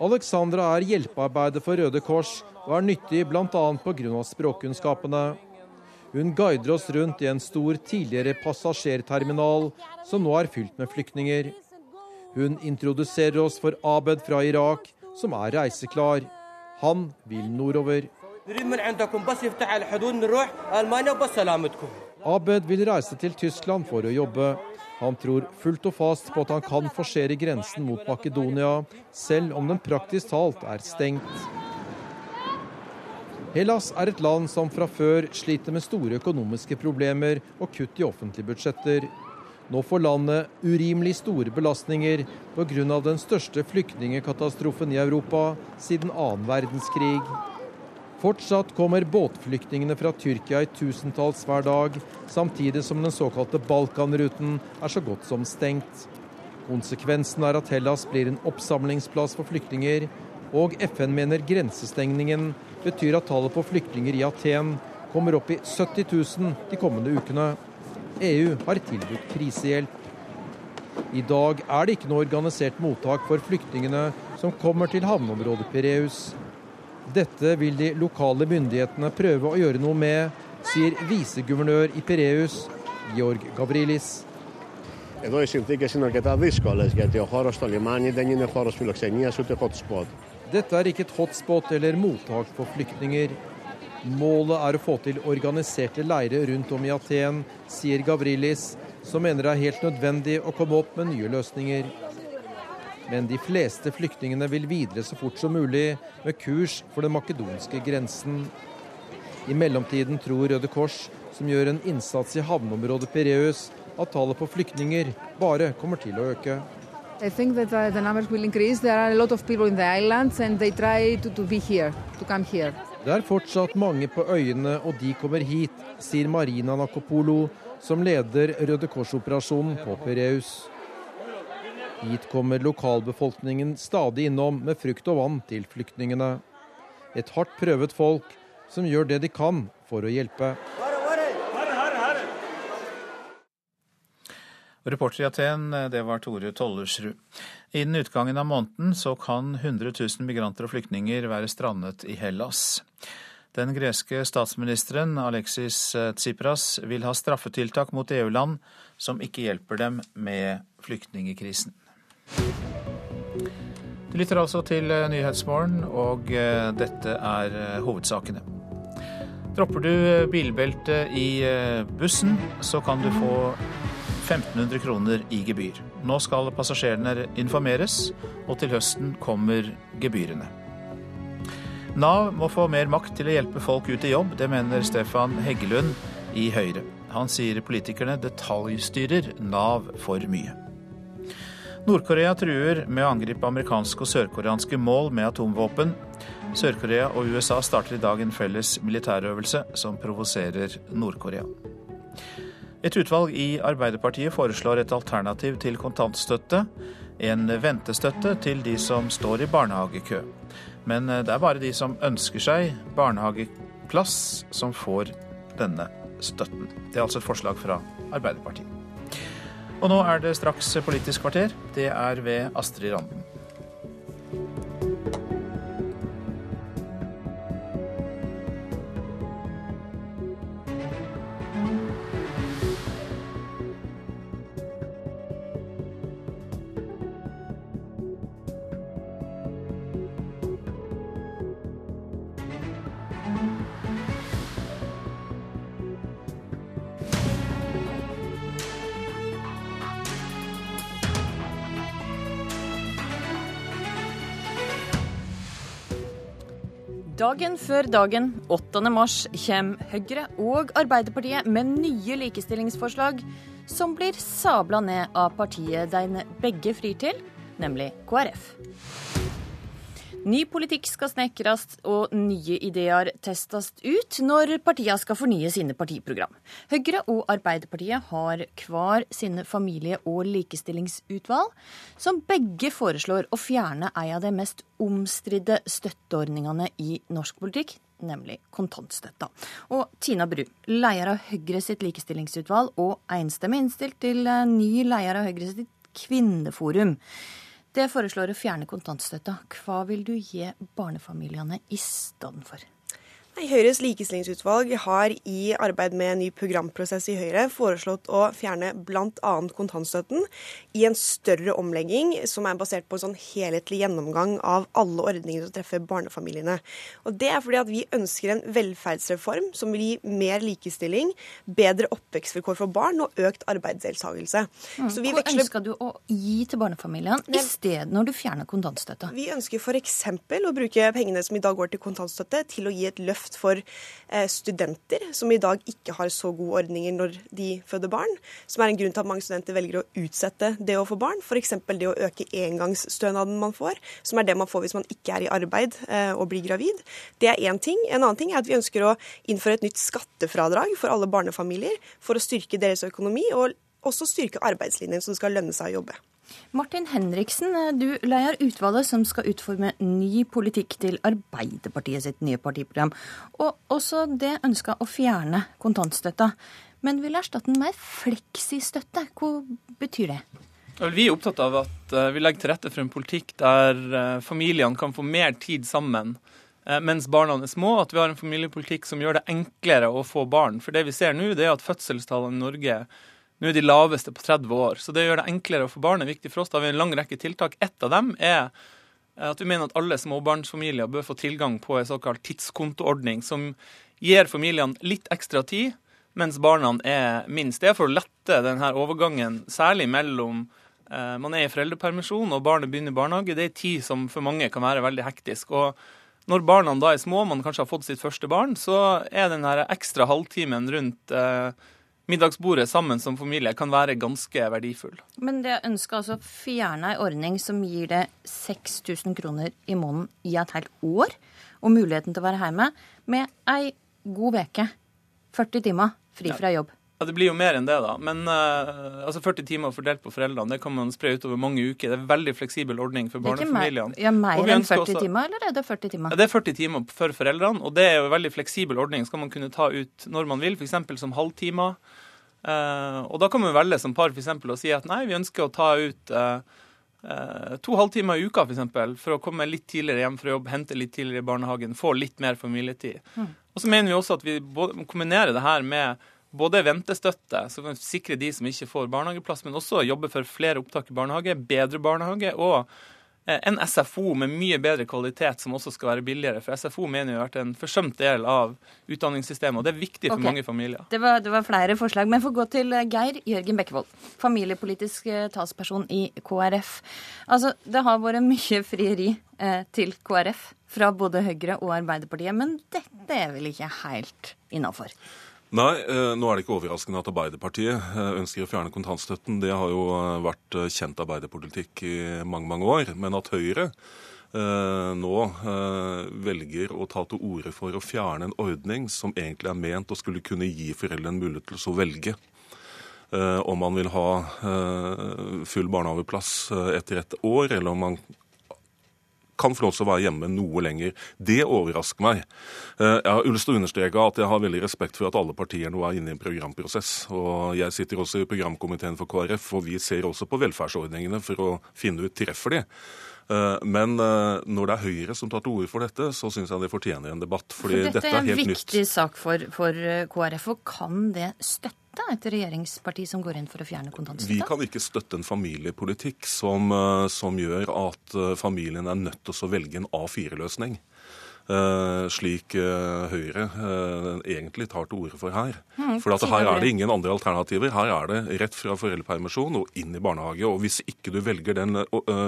Alexandra er hjelpearbeider for Røde Kors og er nyttig bl.a. pga. språkkunnskapene. Hun guider oss rundt i en stor tidligere passasjerterminal som nå er fylt med flyktninger. Hun introduserer oss for Abed fra Irak, som er reiseklar. Han vil nordover. Abed vil reise til Tyskland for å jobbe. Han tror fullt og fast på at han kan forsere grensen mot Makedonia, selv om den praktisk talt er stengt. Hellas er et land som fra før sliter med store økonomiske problemer og kutt i offentlige budsjetter. Nå får landet urimelig store belastninger pga. den største flyktningekatastrofen i Europa siden annen verdenskrig. Fortsatt kommer båtflyktningene fra Tyrkia i tusentalls hver dag, samtidig som den såkalte Balkanruten er så godt som stengt. Konsekvensen er at Hellas blir en oppsamlingsplass for flyktninger, og FN mener grensestengningen betyr at tallet på flyktninger i Aten kommer opp i 70 000 de kommende ukene. EU har tilbudt krisehjelp. I dag er det ikke noe organisert mottak for flyktningene som kommer til havneområdet Pireus. Dette vil de lokale myndighetene prøve å gjøre noe med, sier viseguvernør i Pireus, Georg Gavrilis. Εδώ οι συνθήκες είναι αρκετά δύσκολες γιατί ο χώρος στο λιμάνι δεν είναι χώρος φιλοξενίας ούτε hot spot. Dette er ikke et hotspot eller mottak for flyktninger. Målet er å få til organiserte leirer rundt om i Aten, sier Gavrilis, som mener det er helt nødvendig å komme opp med nye løsninger. Men de fleste flyktningene vil videre så fort som mulig med kurs for den makedonske grensen. I mellomtiden tror Røde Kors, som gjør en innsats i havneområdet Pireus, at tallet på flyktninger bare kommer til å øke. I think that uh, the numbers will increase. There are a lot of people in the islands and they try to, to be here, to come here. Det er fortsatt mange på øyene, og de kommer hit, sier Marina Nakopolo, som leder Røde Kors-operasjonen på Pireus. Hit kommer lokalbefolkningen stadig innom med frukt og vann til flyktningene. Et hardt prøvet folk som gjør det de kan for å hjelpe. Reporter i Aten, det var Tore Tollersrud. Innen utgangen av måneden så kan 100 000 migranter og flyktninger være strandet i Hellas. Den greske statsministeren Alexis Tsipras vil ha straffetiltak mot EU-land som ikke hjelper dem med flyktningekrisen. Du lytter altså til Nyhetsmorgen, og dette er hovedsakene. Dropper du bilbeltet i bussen, så kan du få 1500 kroner i gebyr. Nå skal passasjerene informeres, og til høsten kommer gebyrene. Nav må få mer makt til å hjelpe folk ut i jobb, det mener Stefan Heggelund i Høyre. Han sier politikerne detaljstyrer Nav for mye. Nord-Korea truer med å angripe amerikanske og sørkoreanske mål med atomvåpen. Sør-Korea og USA starter i dag en felles militærøvelse som provoserer Nord-Korea. Et utvalg i Arbeiderpartiet foreslår et alternativ til kontantstøtte. En ventestøtte til de som står i barnehagekø. Men det er bare de som ønsker seg barnehageplass, som får denne støtten. Det er altså et forslag fra Arbeiderpartiet. Og nå er det straks Politisk kvarter. Det er ved Astrid Randen. Dagen før dagen, 8. mars, kommer Høyre og Arbeiderpartiet med nye likestillingsforslag som blir sabla ned av partiet de begge frir til, nemlig KrF. Ny politikk skal snekres og nye ideer testes ut når partiene skal fornye sine partiprogram. Høyre og Arbeiderpartiet har hver sine familie- og likestillingsutvalg, som begge foreslår å fjerne en av de mest omstridte støtteordningene i norsk politikk, nemlig kontantstøtta. Og Tina Bru, leder av Høyre sitt likestillingsutvalg og enstemmig innstilt til ny leder av Høyre sitt kvinneforum. Det foreslår å fjerne kontantstøtta. Hva vil du gi barnefamiliene i stedet for? Høyres likestillingsutvalg har i arbeid med en ny programprosess i Høyre foreslått å fjerne bl.a. kontantstøtten i en større omlegging som er basert på en sånn helhetlig gjennomgang av alle ordningene som treffer barnefamiliene. Og Det er fordi at vi ønsker en velferdsreform som vil gi mer likestilling, bedre oppvekstvilkår for barn og økt arbeidsdeltakelse. Mm. Hva veksler... ønsker du å gi til barnefamiliene i stedet når du fjerner kontantstøtta? Vi ønsker f.eks. å bruke pengene som i dag går til kontantstøtte, til å gi et løft for studenter som i dag ikke har så gode ordninger når de føder barn. Som er en grunn til at mange studenter velger å utsette det å få barn. F.eks. det å øke engangsstønaden man får, som er det man får hvis man ikke er i arbeid og blir gravid. Det er én ting. En annen ting er at vi ønsker å innføre et nytt skattefradrag for alle barnefamilier for å styrke deres økonomi, og også styrke arbeidslinjen, så det skal lønne seg å jobbe. Martin Henriksen, du leder utvalget som skal utforme ny politikk til Arbeiderpartiet sitt nye partiprogram. Og også det ønska å fjerne kontantstøtta, men vil erstatte den med fleksistøtte. Hva betyr det? Vi er opptatt av at eh, vi legger til rette for en politikk der eh, familiene kan få mer tid sammen eh, mens barna er små. At vi har en familiepolitikk som gjør det enklere å få barn. For det vi ser nå, det er at fødselstallene i Norge nå er de laveste på 30 år. Så det gjør det enklere å få barn er viktig for oss. Da har vi en lang rekke tiltak. Ett av dem er at vi mener at alle småbarnsfamilier bør få tilgang på en såkalt tidskontoordning, som gir familiene litt ekstra tid mens barna er minst. Det er for å lette denne overgangen, særlig mellom Eh, man er i foreldrepermisjon og barnet begynner i barnehage. Det er tid som for mange kan være veldig hektisk. Og når barna da er små, man kanskje har fått sitt første barn, så er den her ekstra halvtimen rundt eh, middagsbordet sammen som familie kan være ganske verdifull. Men det ønsker altså å fjerne ei ordning som gir det 6000 kroner i måneden i et helt år, og muligheten til å være hjemme med ei god uke. 40 timer fri fra jobb. Ja, Det blir jo mer enn det, da. Men uh, altså 40 timer fordelt på foreldrene, det kan man spre utover mange uker. Det er en veldig fleksibel ordning for barnefamiliene. Ja, Mer enn 40 også, timer, eller er det 40 timer? Ja, Det er 40 timer for foreldrene, og det er jo en veldig fleksibel ordning. Skal man kunne ta ut når man vil, f.eks. som halvtimer. Uh, og da kan man velge som par eksempel, å si at nei, vi ønsker å ta ut uh, to halvtimer i uka f.eks. For, for å komme litt tidligere hjem fra jobb, hente litt tidligere i barnehagen, få litt mer familietid. Mm. Og så mener vi også at vi kombinerer det her med både ventestøtte, som kan sikre de som ikke får barnehageplass, men også jobbe for flere opptak i barnehage, bedre barnehage og eh, en SFO med mye bedre kvalitet som også skal være billigere. For SFO mener vi har vært en forsømt del av utdanningssystemet, og det er viktig for okay. mange familier. Det var, det var, flere forslag, men få gå til eh, Geir Jørgen Bekkevold, familiepolitisk eh, talsperson i KrF. Altså, Det har vært mye frieri eh, til KrF fra både Høyre og Arbeiderpartiet, men dette er vel ikke helt innafor? Nei, eh, nå er det ikke overraskende at Arbeiderpartiet eh, ønsker å fjerne kontantstøtten. Det har jo eh, vært kjent arbeiderpolitikk i mange, mange år. Men at Høyre nå velger å ta til orde for å fjerne en ordning som egentlig er ment å skulle kunne gi foreldre en mulighet til å velge om man vil ha full barnehageplass etter et år, eller om man kan få lov til å være hjemme noe lenger. Det overrasker meg. Eh, jeg har lyst til å understreke at jeg har veldig respekt for at alle partier nå er inne i en programprosess. Og jeg sitter også i programkomiteen for KrF, og vi ser også på velferdsordningene for å finne ut treffer de. Eh, men eh, når det er Høyre som tar til orde for dette, så syns jeg de fortjener en debatt. fordi for dette, er helt nytt. Dette er en viktig sak for, for KrF, og kan det støtte? et regjeringsparti som går inn for å fjerne kontantstøtta? Vi kan ikke støtte en familiepolitikk som, eh, som gjør at eh, familien er nødt til å velge en A4-løsning. Uh, slik uh, Høyre uh, egentlig tar til orde for her. Mm, for her er det ingen andre alternativer. Her er det rett fra foreldrepermisjon og inn i barnehage. Og hvis ikke du velger den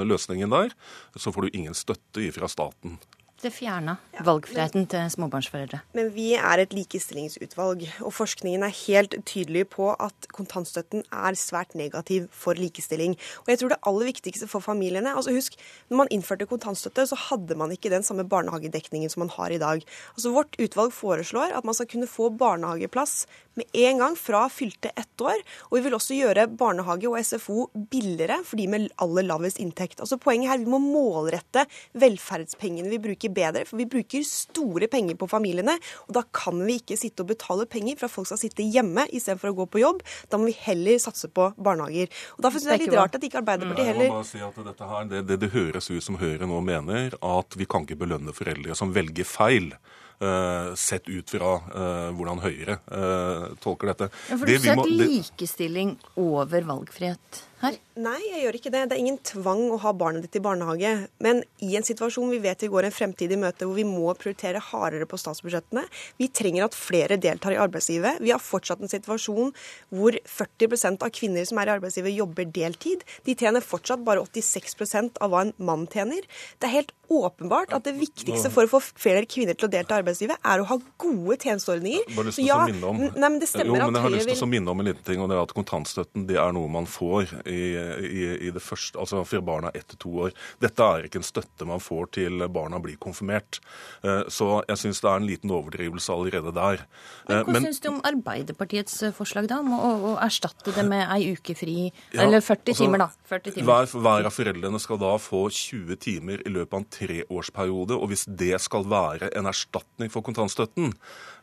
løsningen der, så får du ingen støtte fra staten det fjerna valgfriheten til småbarnsforeldre. Men vi er et likestillingsutvalg, og forskningen er helt tydelig på at kontantstøtten er svært negativ for likestilling. Og jeg tror det aller viktigste for familiene altså Husk, når man innførte kontantstøtte, så hadde man ikke den samme barnehagedekningen som man har i dag. Altså Vårt utvalg foreslår at man skal kunne få barnehageplass med en gang fra fylte ett år. Og vi vil også gjøre barnehage og SFO billigere for de med aller lavest inntekt. Altså Poenget her, vi må målrette velferdspengene vi bruker bedre, for vi bruker store penger på familiene. Og da kan vi ikke sitte og betale penger for at folk skal sitte hjemme istedenfor å gå på jobb. Da må vi heller satse på barnehager. Og Derfor syns jeg det er litt rart at ikke Arbeiderpartiet heller bare si at dette her, det, det, det høres ut som Høyre nå mener, at vi kan ikke belønne foreldre som velger feil. Uh, sett ut fra uh, hvordan Høyre uh, tolker dette. Ja, for Du det setter likestilling over valgfrihet her? Nei, jeg gjør ikke det. Det er ingen tvang å ha barnet ditt i barnehage. Men i en situasjon vi vet vi går en fremtid i møte hvor vi må prioritere hardere på statsbudsjettene, vi trenger at flere deltar i arbeidslivet. Vi har fortsatt en situasjon hvor 40% av kvinner som er i arbeidslivet, jobber deltid. De tjener fortsatt bare 86% av hva en mann tjener. Det er helt åpenbart at det viktigste for å få flere kvinner til å delta i arbeidslivet, er å ha gode tjenesteordninger. Bare lyst til å minne om, nei, det stemmer jo, men jeg har lyst til å minne om en liten ting, og det er at kontantstøtten det er noe man får i, i, i det første, altså for barna ett til to år. Dette er ikke en støtte man får til barna blir konfirmert. Eh, så jeg syns det er en liten overdrivelse allerede der. Men Hva syns du om Arbeiderpartiets eh, forslag da, om å, å erstatte det med ei uke fri, ja, eller 40 altså, timer, da? 40 timer. Hver, hver av foreldrene skal da få 20 timer i løpet av en treårsperiode. Og hvis det skal være en erstatning for kontantstøtten,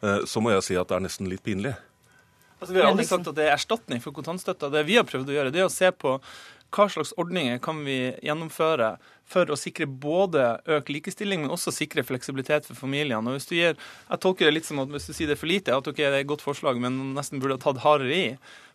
eh, så må jeg si at det er nesten litt pinlig. Altså, vi har aldri sagt at det er erstatning for kontantstøtta. Det vi har prøvd å gjøre, det er å se på hva slags ordninger kan vi gjennomføre for å sikre både økt likestilling, men også sikre fleksibilitet for familiene. Og hvis du gir, Jeg tolker det litt som at hvis du sier det er for lite, at okay, det er et godt forslag, men nesten burde ha tatt hardere i.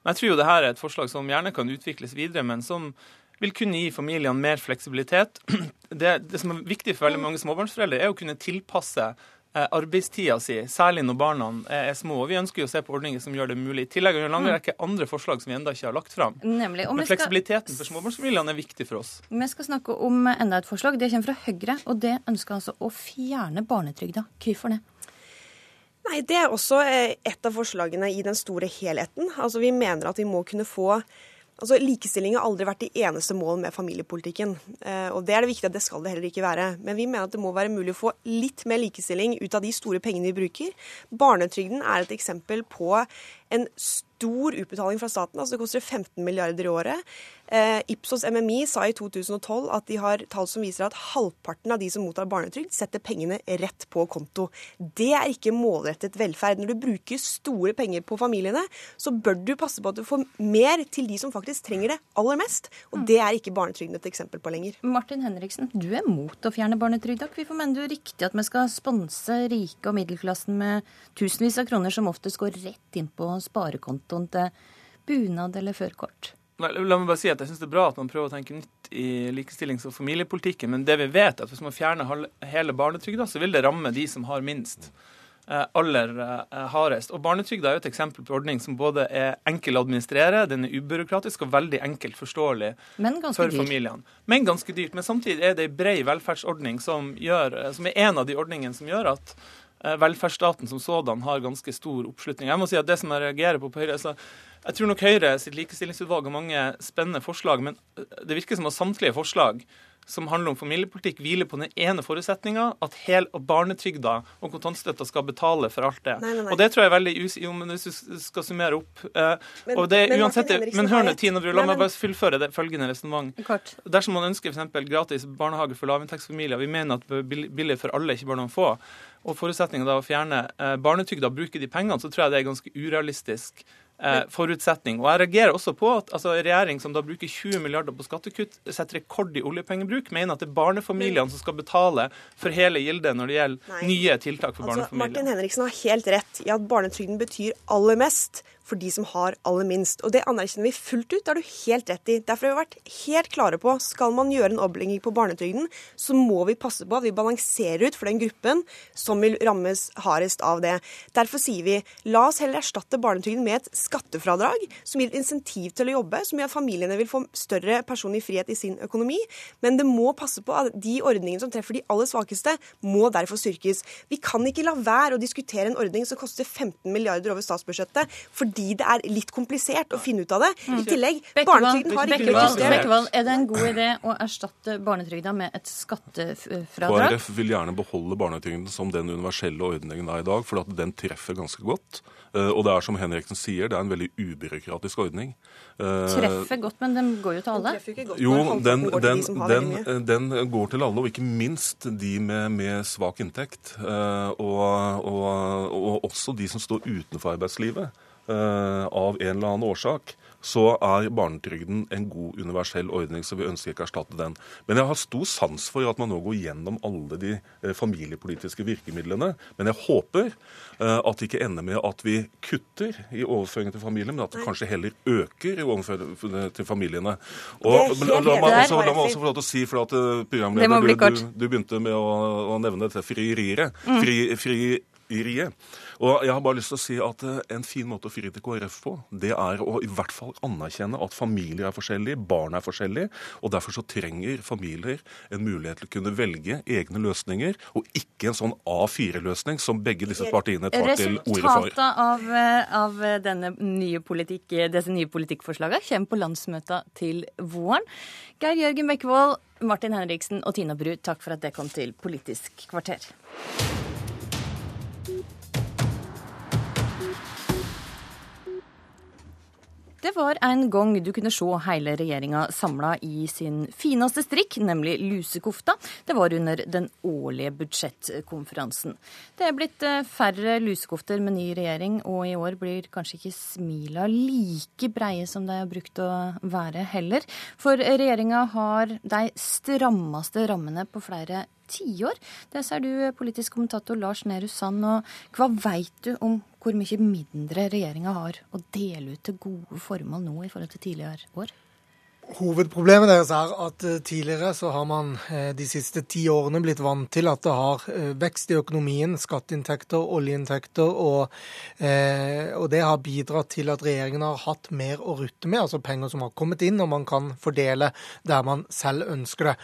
Men jeg tror jo det her er et forslag som gjerne kan utvikles videre, men som vil kunne gi familiene mer fleksibilitet. [CLEARS THROAT] Det, det som er viktig for veldig mange småbarnsforeldre, er å kunne tilpasse arbeidstida si, særlig når barna er små. Og Vi ønsker jo å se på ordninger som gjør det mulig. I tillegg er det en lang Mm. rekke andre forslag som vi ennå ikke har lagt fram. Nemlig. Men fleksibiliteten skal- for småbarnsfamiliene er viktig for oss. Vi skal snakke om enda et forslag. Det kommer fra Høyre, og det ønsker altså å fjerne barnetrygda. Hvorfor det? Nei, Det er også eh, et av forslagene i den store helheten. Altså, Vi mener at vi må kunne få Altså, Likestilling har aldri vært det eneste målet med familiepolitikken. Eh, og Det er det viktig at det skal det heller ikke være. Men vi mener at det må være mulig å få litt mer likestilling ut av de store pengene vi bruker. Barnetrygden er et eksempel på en stor utbetaling fra staten. altså Det koster 15 milliarder i året. Eh, Ipsos MMI sa i 2012 at de har tall som viser at halvparten av de som mottar barnetrygd, setter pengene rett på konto. Det er ikke målrettet velferd. Når du bruker store penger på familiene, så bør du passe på at du får mer til de som faktisk trenger det aller mest. Og det er ikke barnetrygden et eksempel på lenger. Martin Henriksen, du er mot å fjerne barnetrygda. Hvorfor mener du riktig at vi skal sponse rike og middelklassen med tusenvis av kroner som oftest går rett inn på sparekontoen til bunad eller førkort? Nei, La meg bare si at jeg synes Det er bra at man prøver å tenke nytt i likestillings- og familiepolitikken, men det vi vet er at hvis man fjerner hele barnetrygda, så vil det ramme de som har minst. eh, aller eh, hardest. Og Barnetrygda er jo et eksempel på ordning som både er enkel å administrere, den er ubyråkratisk og veldig enkelt forståelig Men for dyr. familiene. Men ganske dyrt. Men samtidig er det en bred velferdsordning som, gjør, eh, som er en av de ordningene som gjør at velferdsstaten som sådan har ganske stor oppslutning. Jeg må si at det som jeg reagerer på på Høyre, altså, jeg tror nok Høyre sitt likestillingsutvalg har mange spennende forslag, men eh, det virker som at samtlige forslag som handler om familiepolitikk, hviler på den ene forutsetninga at hel- og barnetrygda og kontantstøtta skal betale for alt det. Nei, nei, nei. Og det tror jeg er veldig us... Jo, men hvis du skal summere opp uh, Men- og det, men uansett, men hør nå. Tina Bru, la meg bare fullføre det følgende resonnement. Dersom man ønsker f.eks. gratis barnehage for lavinntektsfamilier, vi mener at billig for alle, ikke bare noen få, og forutsetningen da å fjerne eh, barnetrygda og bruke de pengene, så tror jeg det er ganske urealistisk forutsetning. Og jeg reagerer også på at altså, en regjering som da bruker 20 milliarder på skattekutt, setter rekord i oljepengebruk, mener at det er barnefamiliene som skal betale for hele gildet når det gjelder Nei. nye tiltak for Altså, barnefamilier. Martin Henriksen har helt rett i at barnetrygden betyr aller mest for de som har aller minst. Og det anerkjenner vi fullt ut. Det har du helt rett i. Derfor har vi vært helt klare på skal man gjøre en omlegging på barnetrygden, så må vi passe på at vi balanserer ut for den gruppen som vil rammes hardest av det. Derfor sier vi la oss heller erstatte barnetrygden med et skattefradrag som gir et insentiv til å jobbe, som gjør at familiene vil få større personlig frihet i sin økonomi. Men det må passe på at de ordningene som treffer de aller svakeste, må derfor styrkes. Vi kan ikke la være å diskutere en ordning som koster 15 milliarder over statsbudsjettet, fordi det er litt komplisert å finne ut av det. I tillegg, barnetrygden har ikke blitt justert. Bekkevold, er det en god idé å erstatte barnetrygda med et skattefradrag? KrF vil gjerne beholde barnetrygden som den universelle ordningen er i dag, for at den treffer ganske godt. Eh, Og det er som Henriksen sier, det er en veldig ubyråkratisk ordning. Eh, Treffer godt, men den går jo til alle. Jo, den, går til den, den, den går til alle, og ikke minst de med, med svak inntekt. eh, Og, og, og også de som står utenfor arbeidslivet av en eller annen årsak. Så er barnetrygden en god universell ordning, så vi ønsker ikke å erstatte den. Men jeg har stor sans for at man nå går gjennom alle de eh, familiepolitiske virkemidlene. Men jeg håper eh, at det ikke ender med at vi kutter i overføringen til familien, men at det kanskje heller øker i overføringen til familiene. Og, la, meg også, la meg også få lov til å si, for at eh, programleder, du, du, du begynte med å, å nevne dette frieriet. Mm. Fri, frieriet. Og jeg har bare lyst til å si at eh, en fin måte å fri til KrF på, det er å i hvert fall anerkjenne at familier er forskjellige, barn er forskjellige, og derfor så trenger familier en mulighet til å kunne velge egne løsninger, og ikke en sånn A4-løsning som begge disse partiene tar til orde for. Resultatet av, eh, av denne nye politikk, disse nye politikkforslagene kommer på landsmøtet til våren. Geir Jørgen Bekkevold, Martin Henriksen og Tina Bru, takk for at det kom til Politisk kvarter. Det var en gang du kunne se hele regjeringa samla i sin fineste strikk, nemlig lusekofta. Det var under den årlige budsjettkonferansen. Det er blitt eh, færre lusekofter med ny regjering, og i år blir kanskje ikke smila like breie som de har brukt å være heller. For regjeringa har de strammeste rammene på flere tiår. Det ser du, politisk kommentator Lars Nehru Sand. Og hva veit du om hvor mye mindre regjeringa har å dele ut til gode formål nå i forhold til tidligere år? Hovedproblemet deres er at eh, tidligere så har man eh, de siste ti årene blitt vant til at det har eh, vekst i økonomien, skatteinntekter, oljeinntekter, og, og, det har bidratt til at regjeringen har hatt mer å rutte med, altså penger som har kommet inn, og man kan fordele der man selv ønsker det.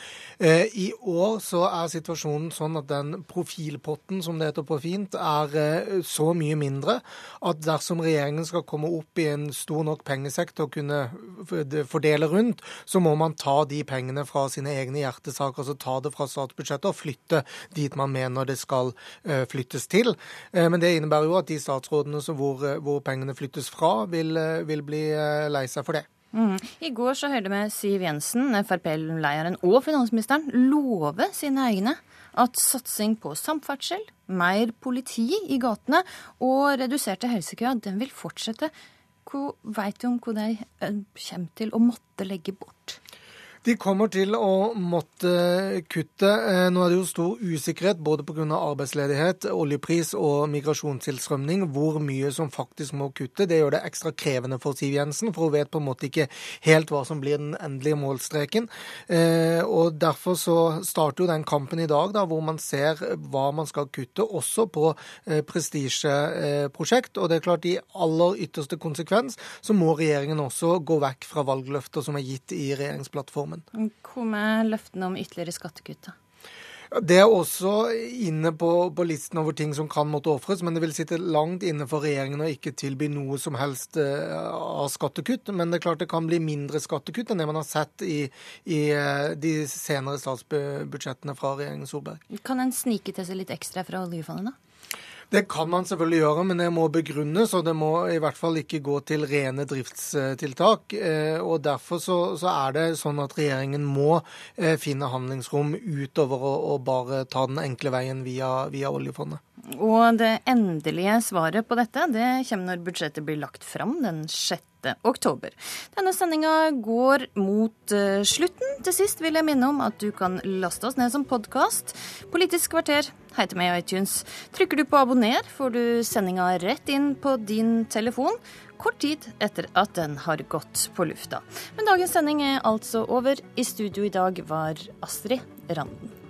I år så er situasjonen sånn at den profilpotten, som det heter på fint, er så mye mindre at dersom regjeringen skal komme opp i en stor nok pengesekk til å kunne fordele rundt, rundt, så må man ta de pengene fra sine egne hjertesaker, altså ta det fra statsbudsjettet og flytte dit man mener det skal uh, flyttes til. Uh, men det innebærer jo at de statsrådene hvor, uh, hvor, pengene flyttes fra, vil, vil bli lei seg for det. Mm. I går så hørte vi Siv Jensen, Frp-lederen og finansministeren, love sine egne at satsing på samferdsel, mer politi i gatene og reduserte helsekøer, den vil fortsette. Hva vet du om hva de eh, kommer til å måtte legge bort? De kommer til å måtte kutte. Eh, nå er det jo stor usikkerhet både pga. arbeidsledighet, oljepris og migrasjonstilstrømning hvor mye som faktisk må kutte. Det gjør det ekstra krevende for Siv Jensen, for hun vet på en måte ikke helt hva som blir den endelige målstreken. Eh, og Derfor så starter jo den kampen i dag, da, hvor man ser hva man skal kutte, også på eh, prestisjeprosjekt. Og det er klart, i aller ytterste konsekvens så må regjeringen også gå vekk fra valgløfter som er gitt i regjeringsplattformen sammen. Hvor med løftene om ytterligere skattekutt? da? Det er også inne på, på, listen over ting som kan måtte ofres, men det vil sitte langt inne for regjeringen å ikke tilby noe som helst uh, av skattekutt. Men det er klart det kan bli mindre skattekutt enn det man har sett i, i uh, de senere statsbudsjettene fra regjeringen Solberg. Kan en snike til seg litt ekstra fra oljefondet, da? Det kan man selvfølgelig gjøre, men det må begrunnes, og det må i hvert fall ikke gå til rene driftstiltak. Eh, og Derfor så, så er det sånn at regjeringen må eh, finne handlingsrom utover å, å bare ta den enkle veien via, via oljefondet. Og det endelige svaret på dette det kommer når budsjettet blir lagt fram den 6. oktober. Denne sendinga går mot uh, slutten. Til sist vil jeg minne om at du kan laste oss ned som podkast. Politisk kvarter heter vi i iTunes. Trykker du på abonner, får du sendinga rett inn på din telefon kort tid etter at den har gått på lufta. Men dagens sending er altså over. I studio i dag var Astrid Randen.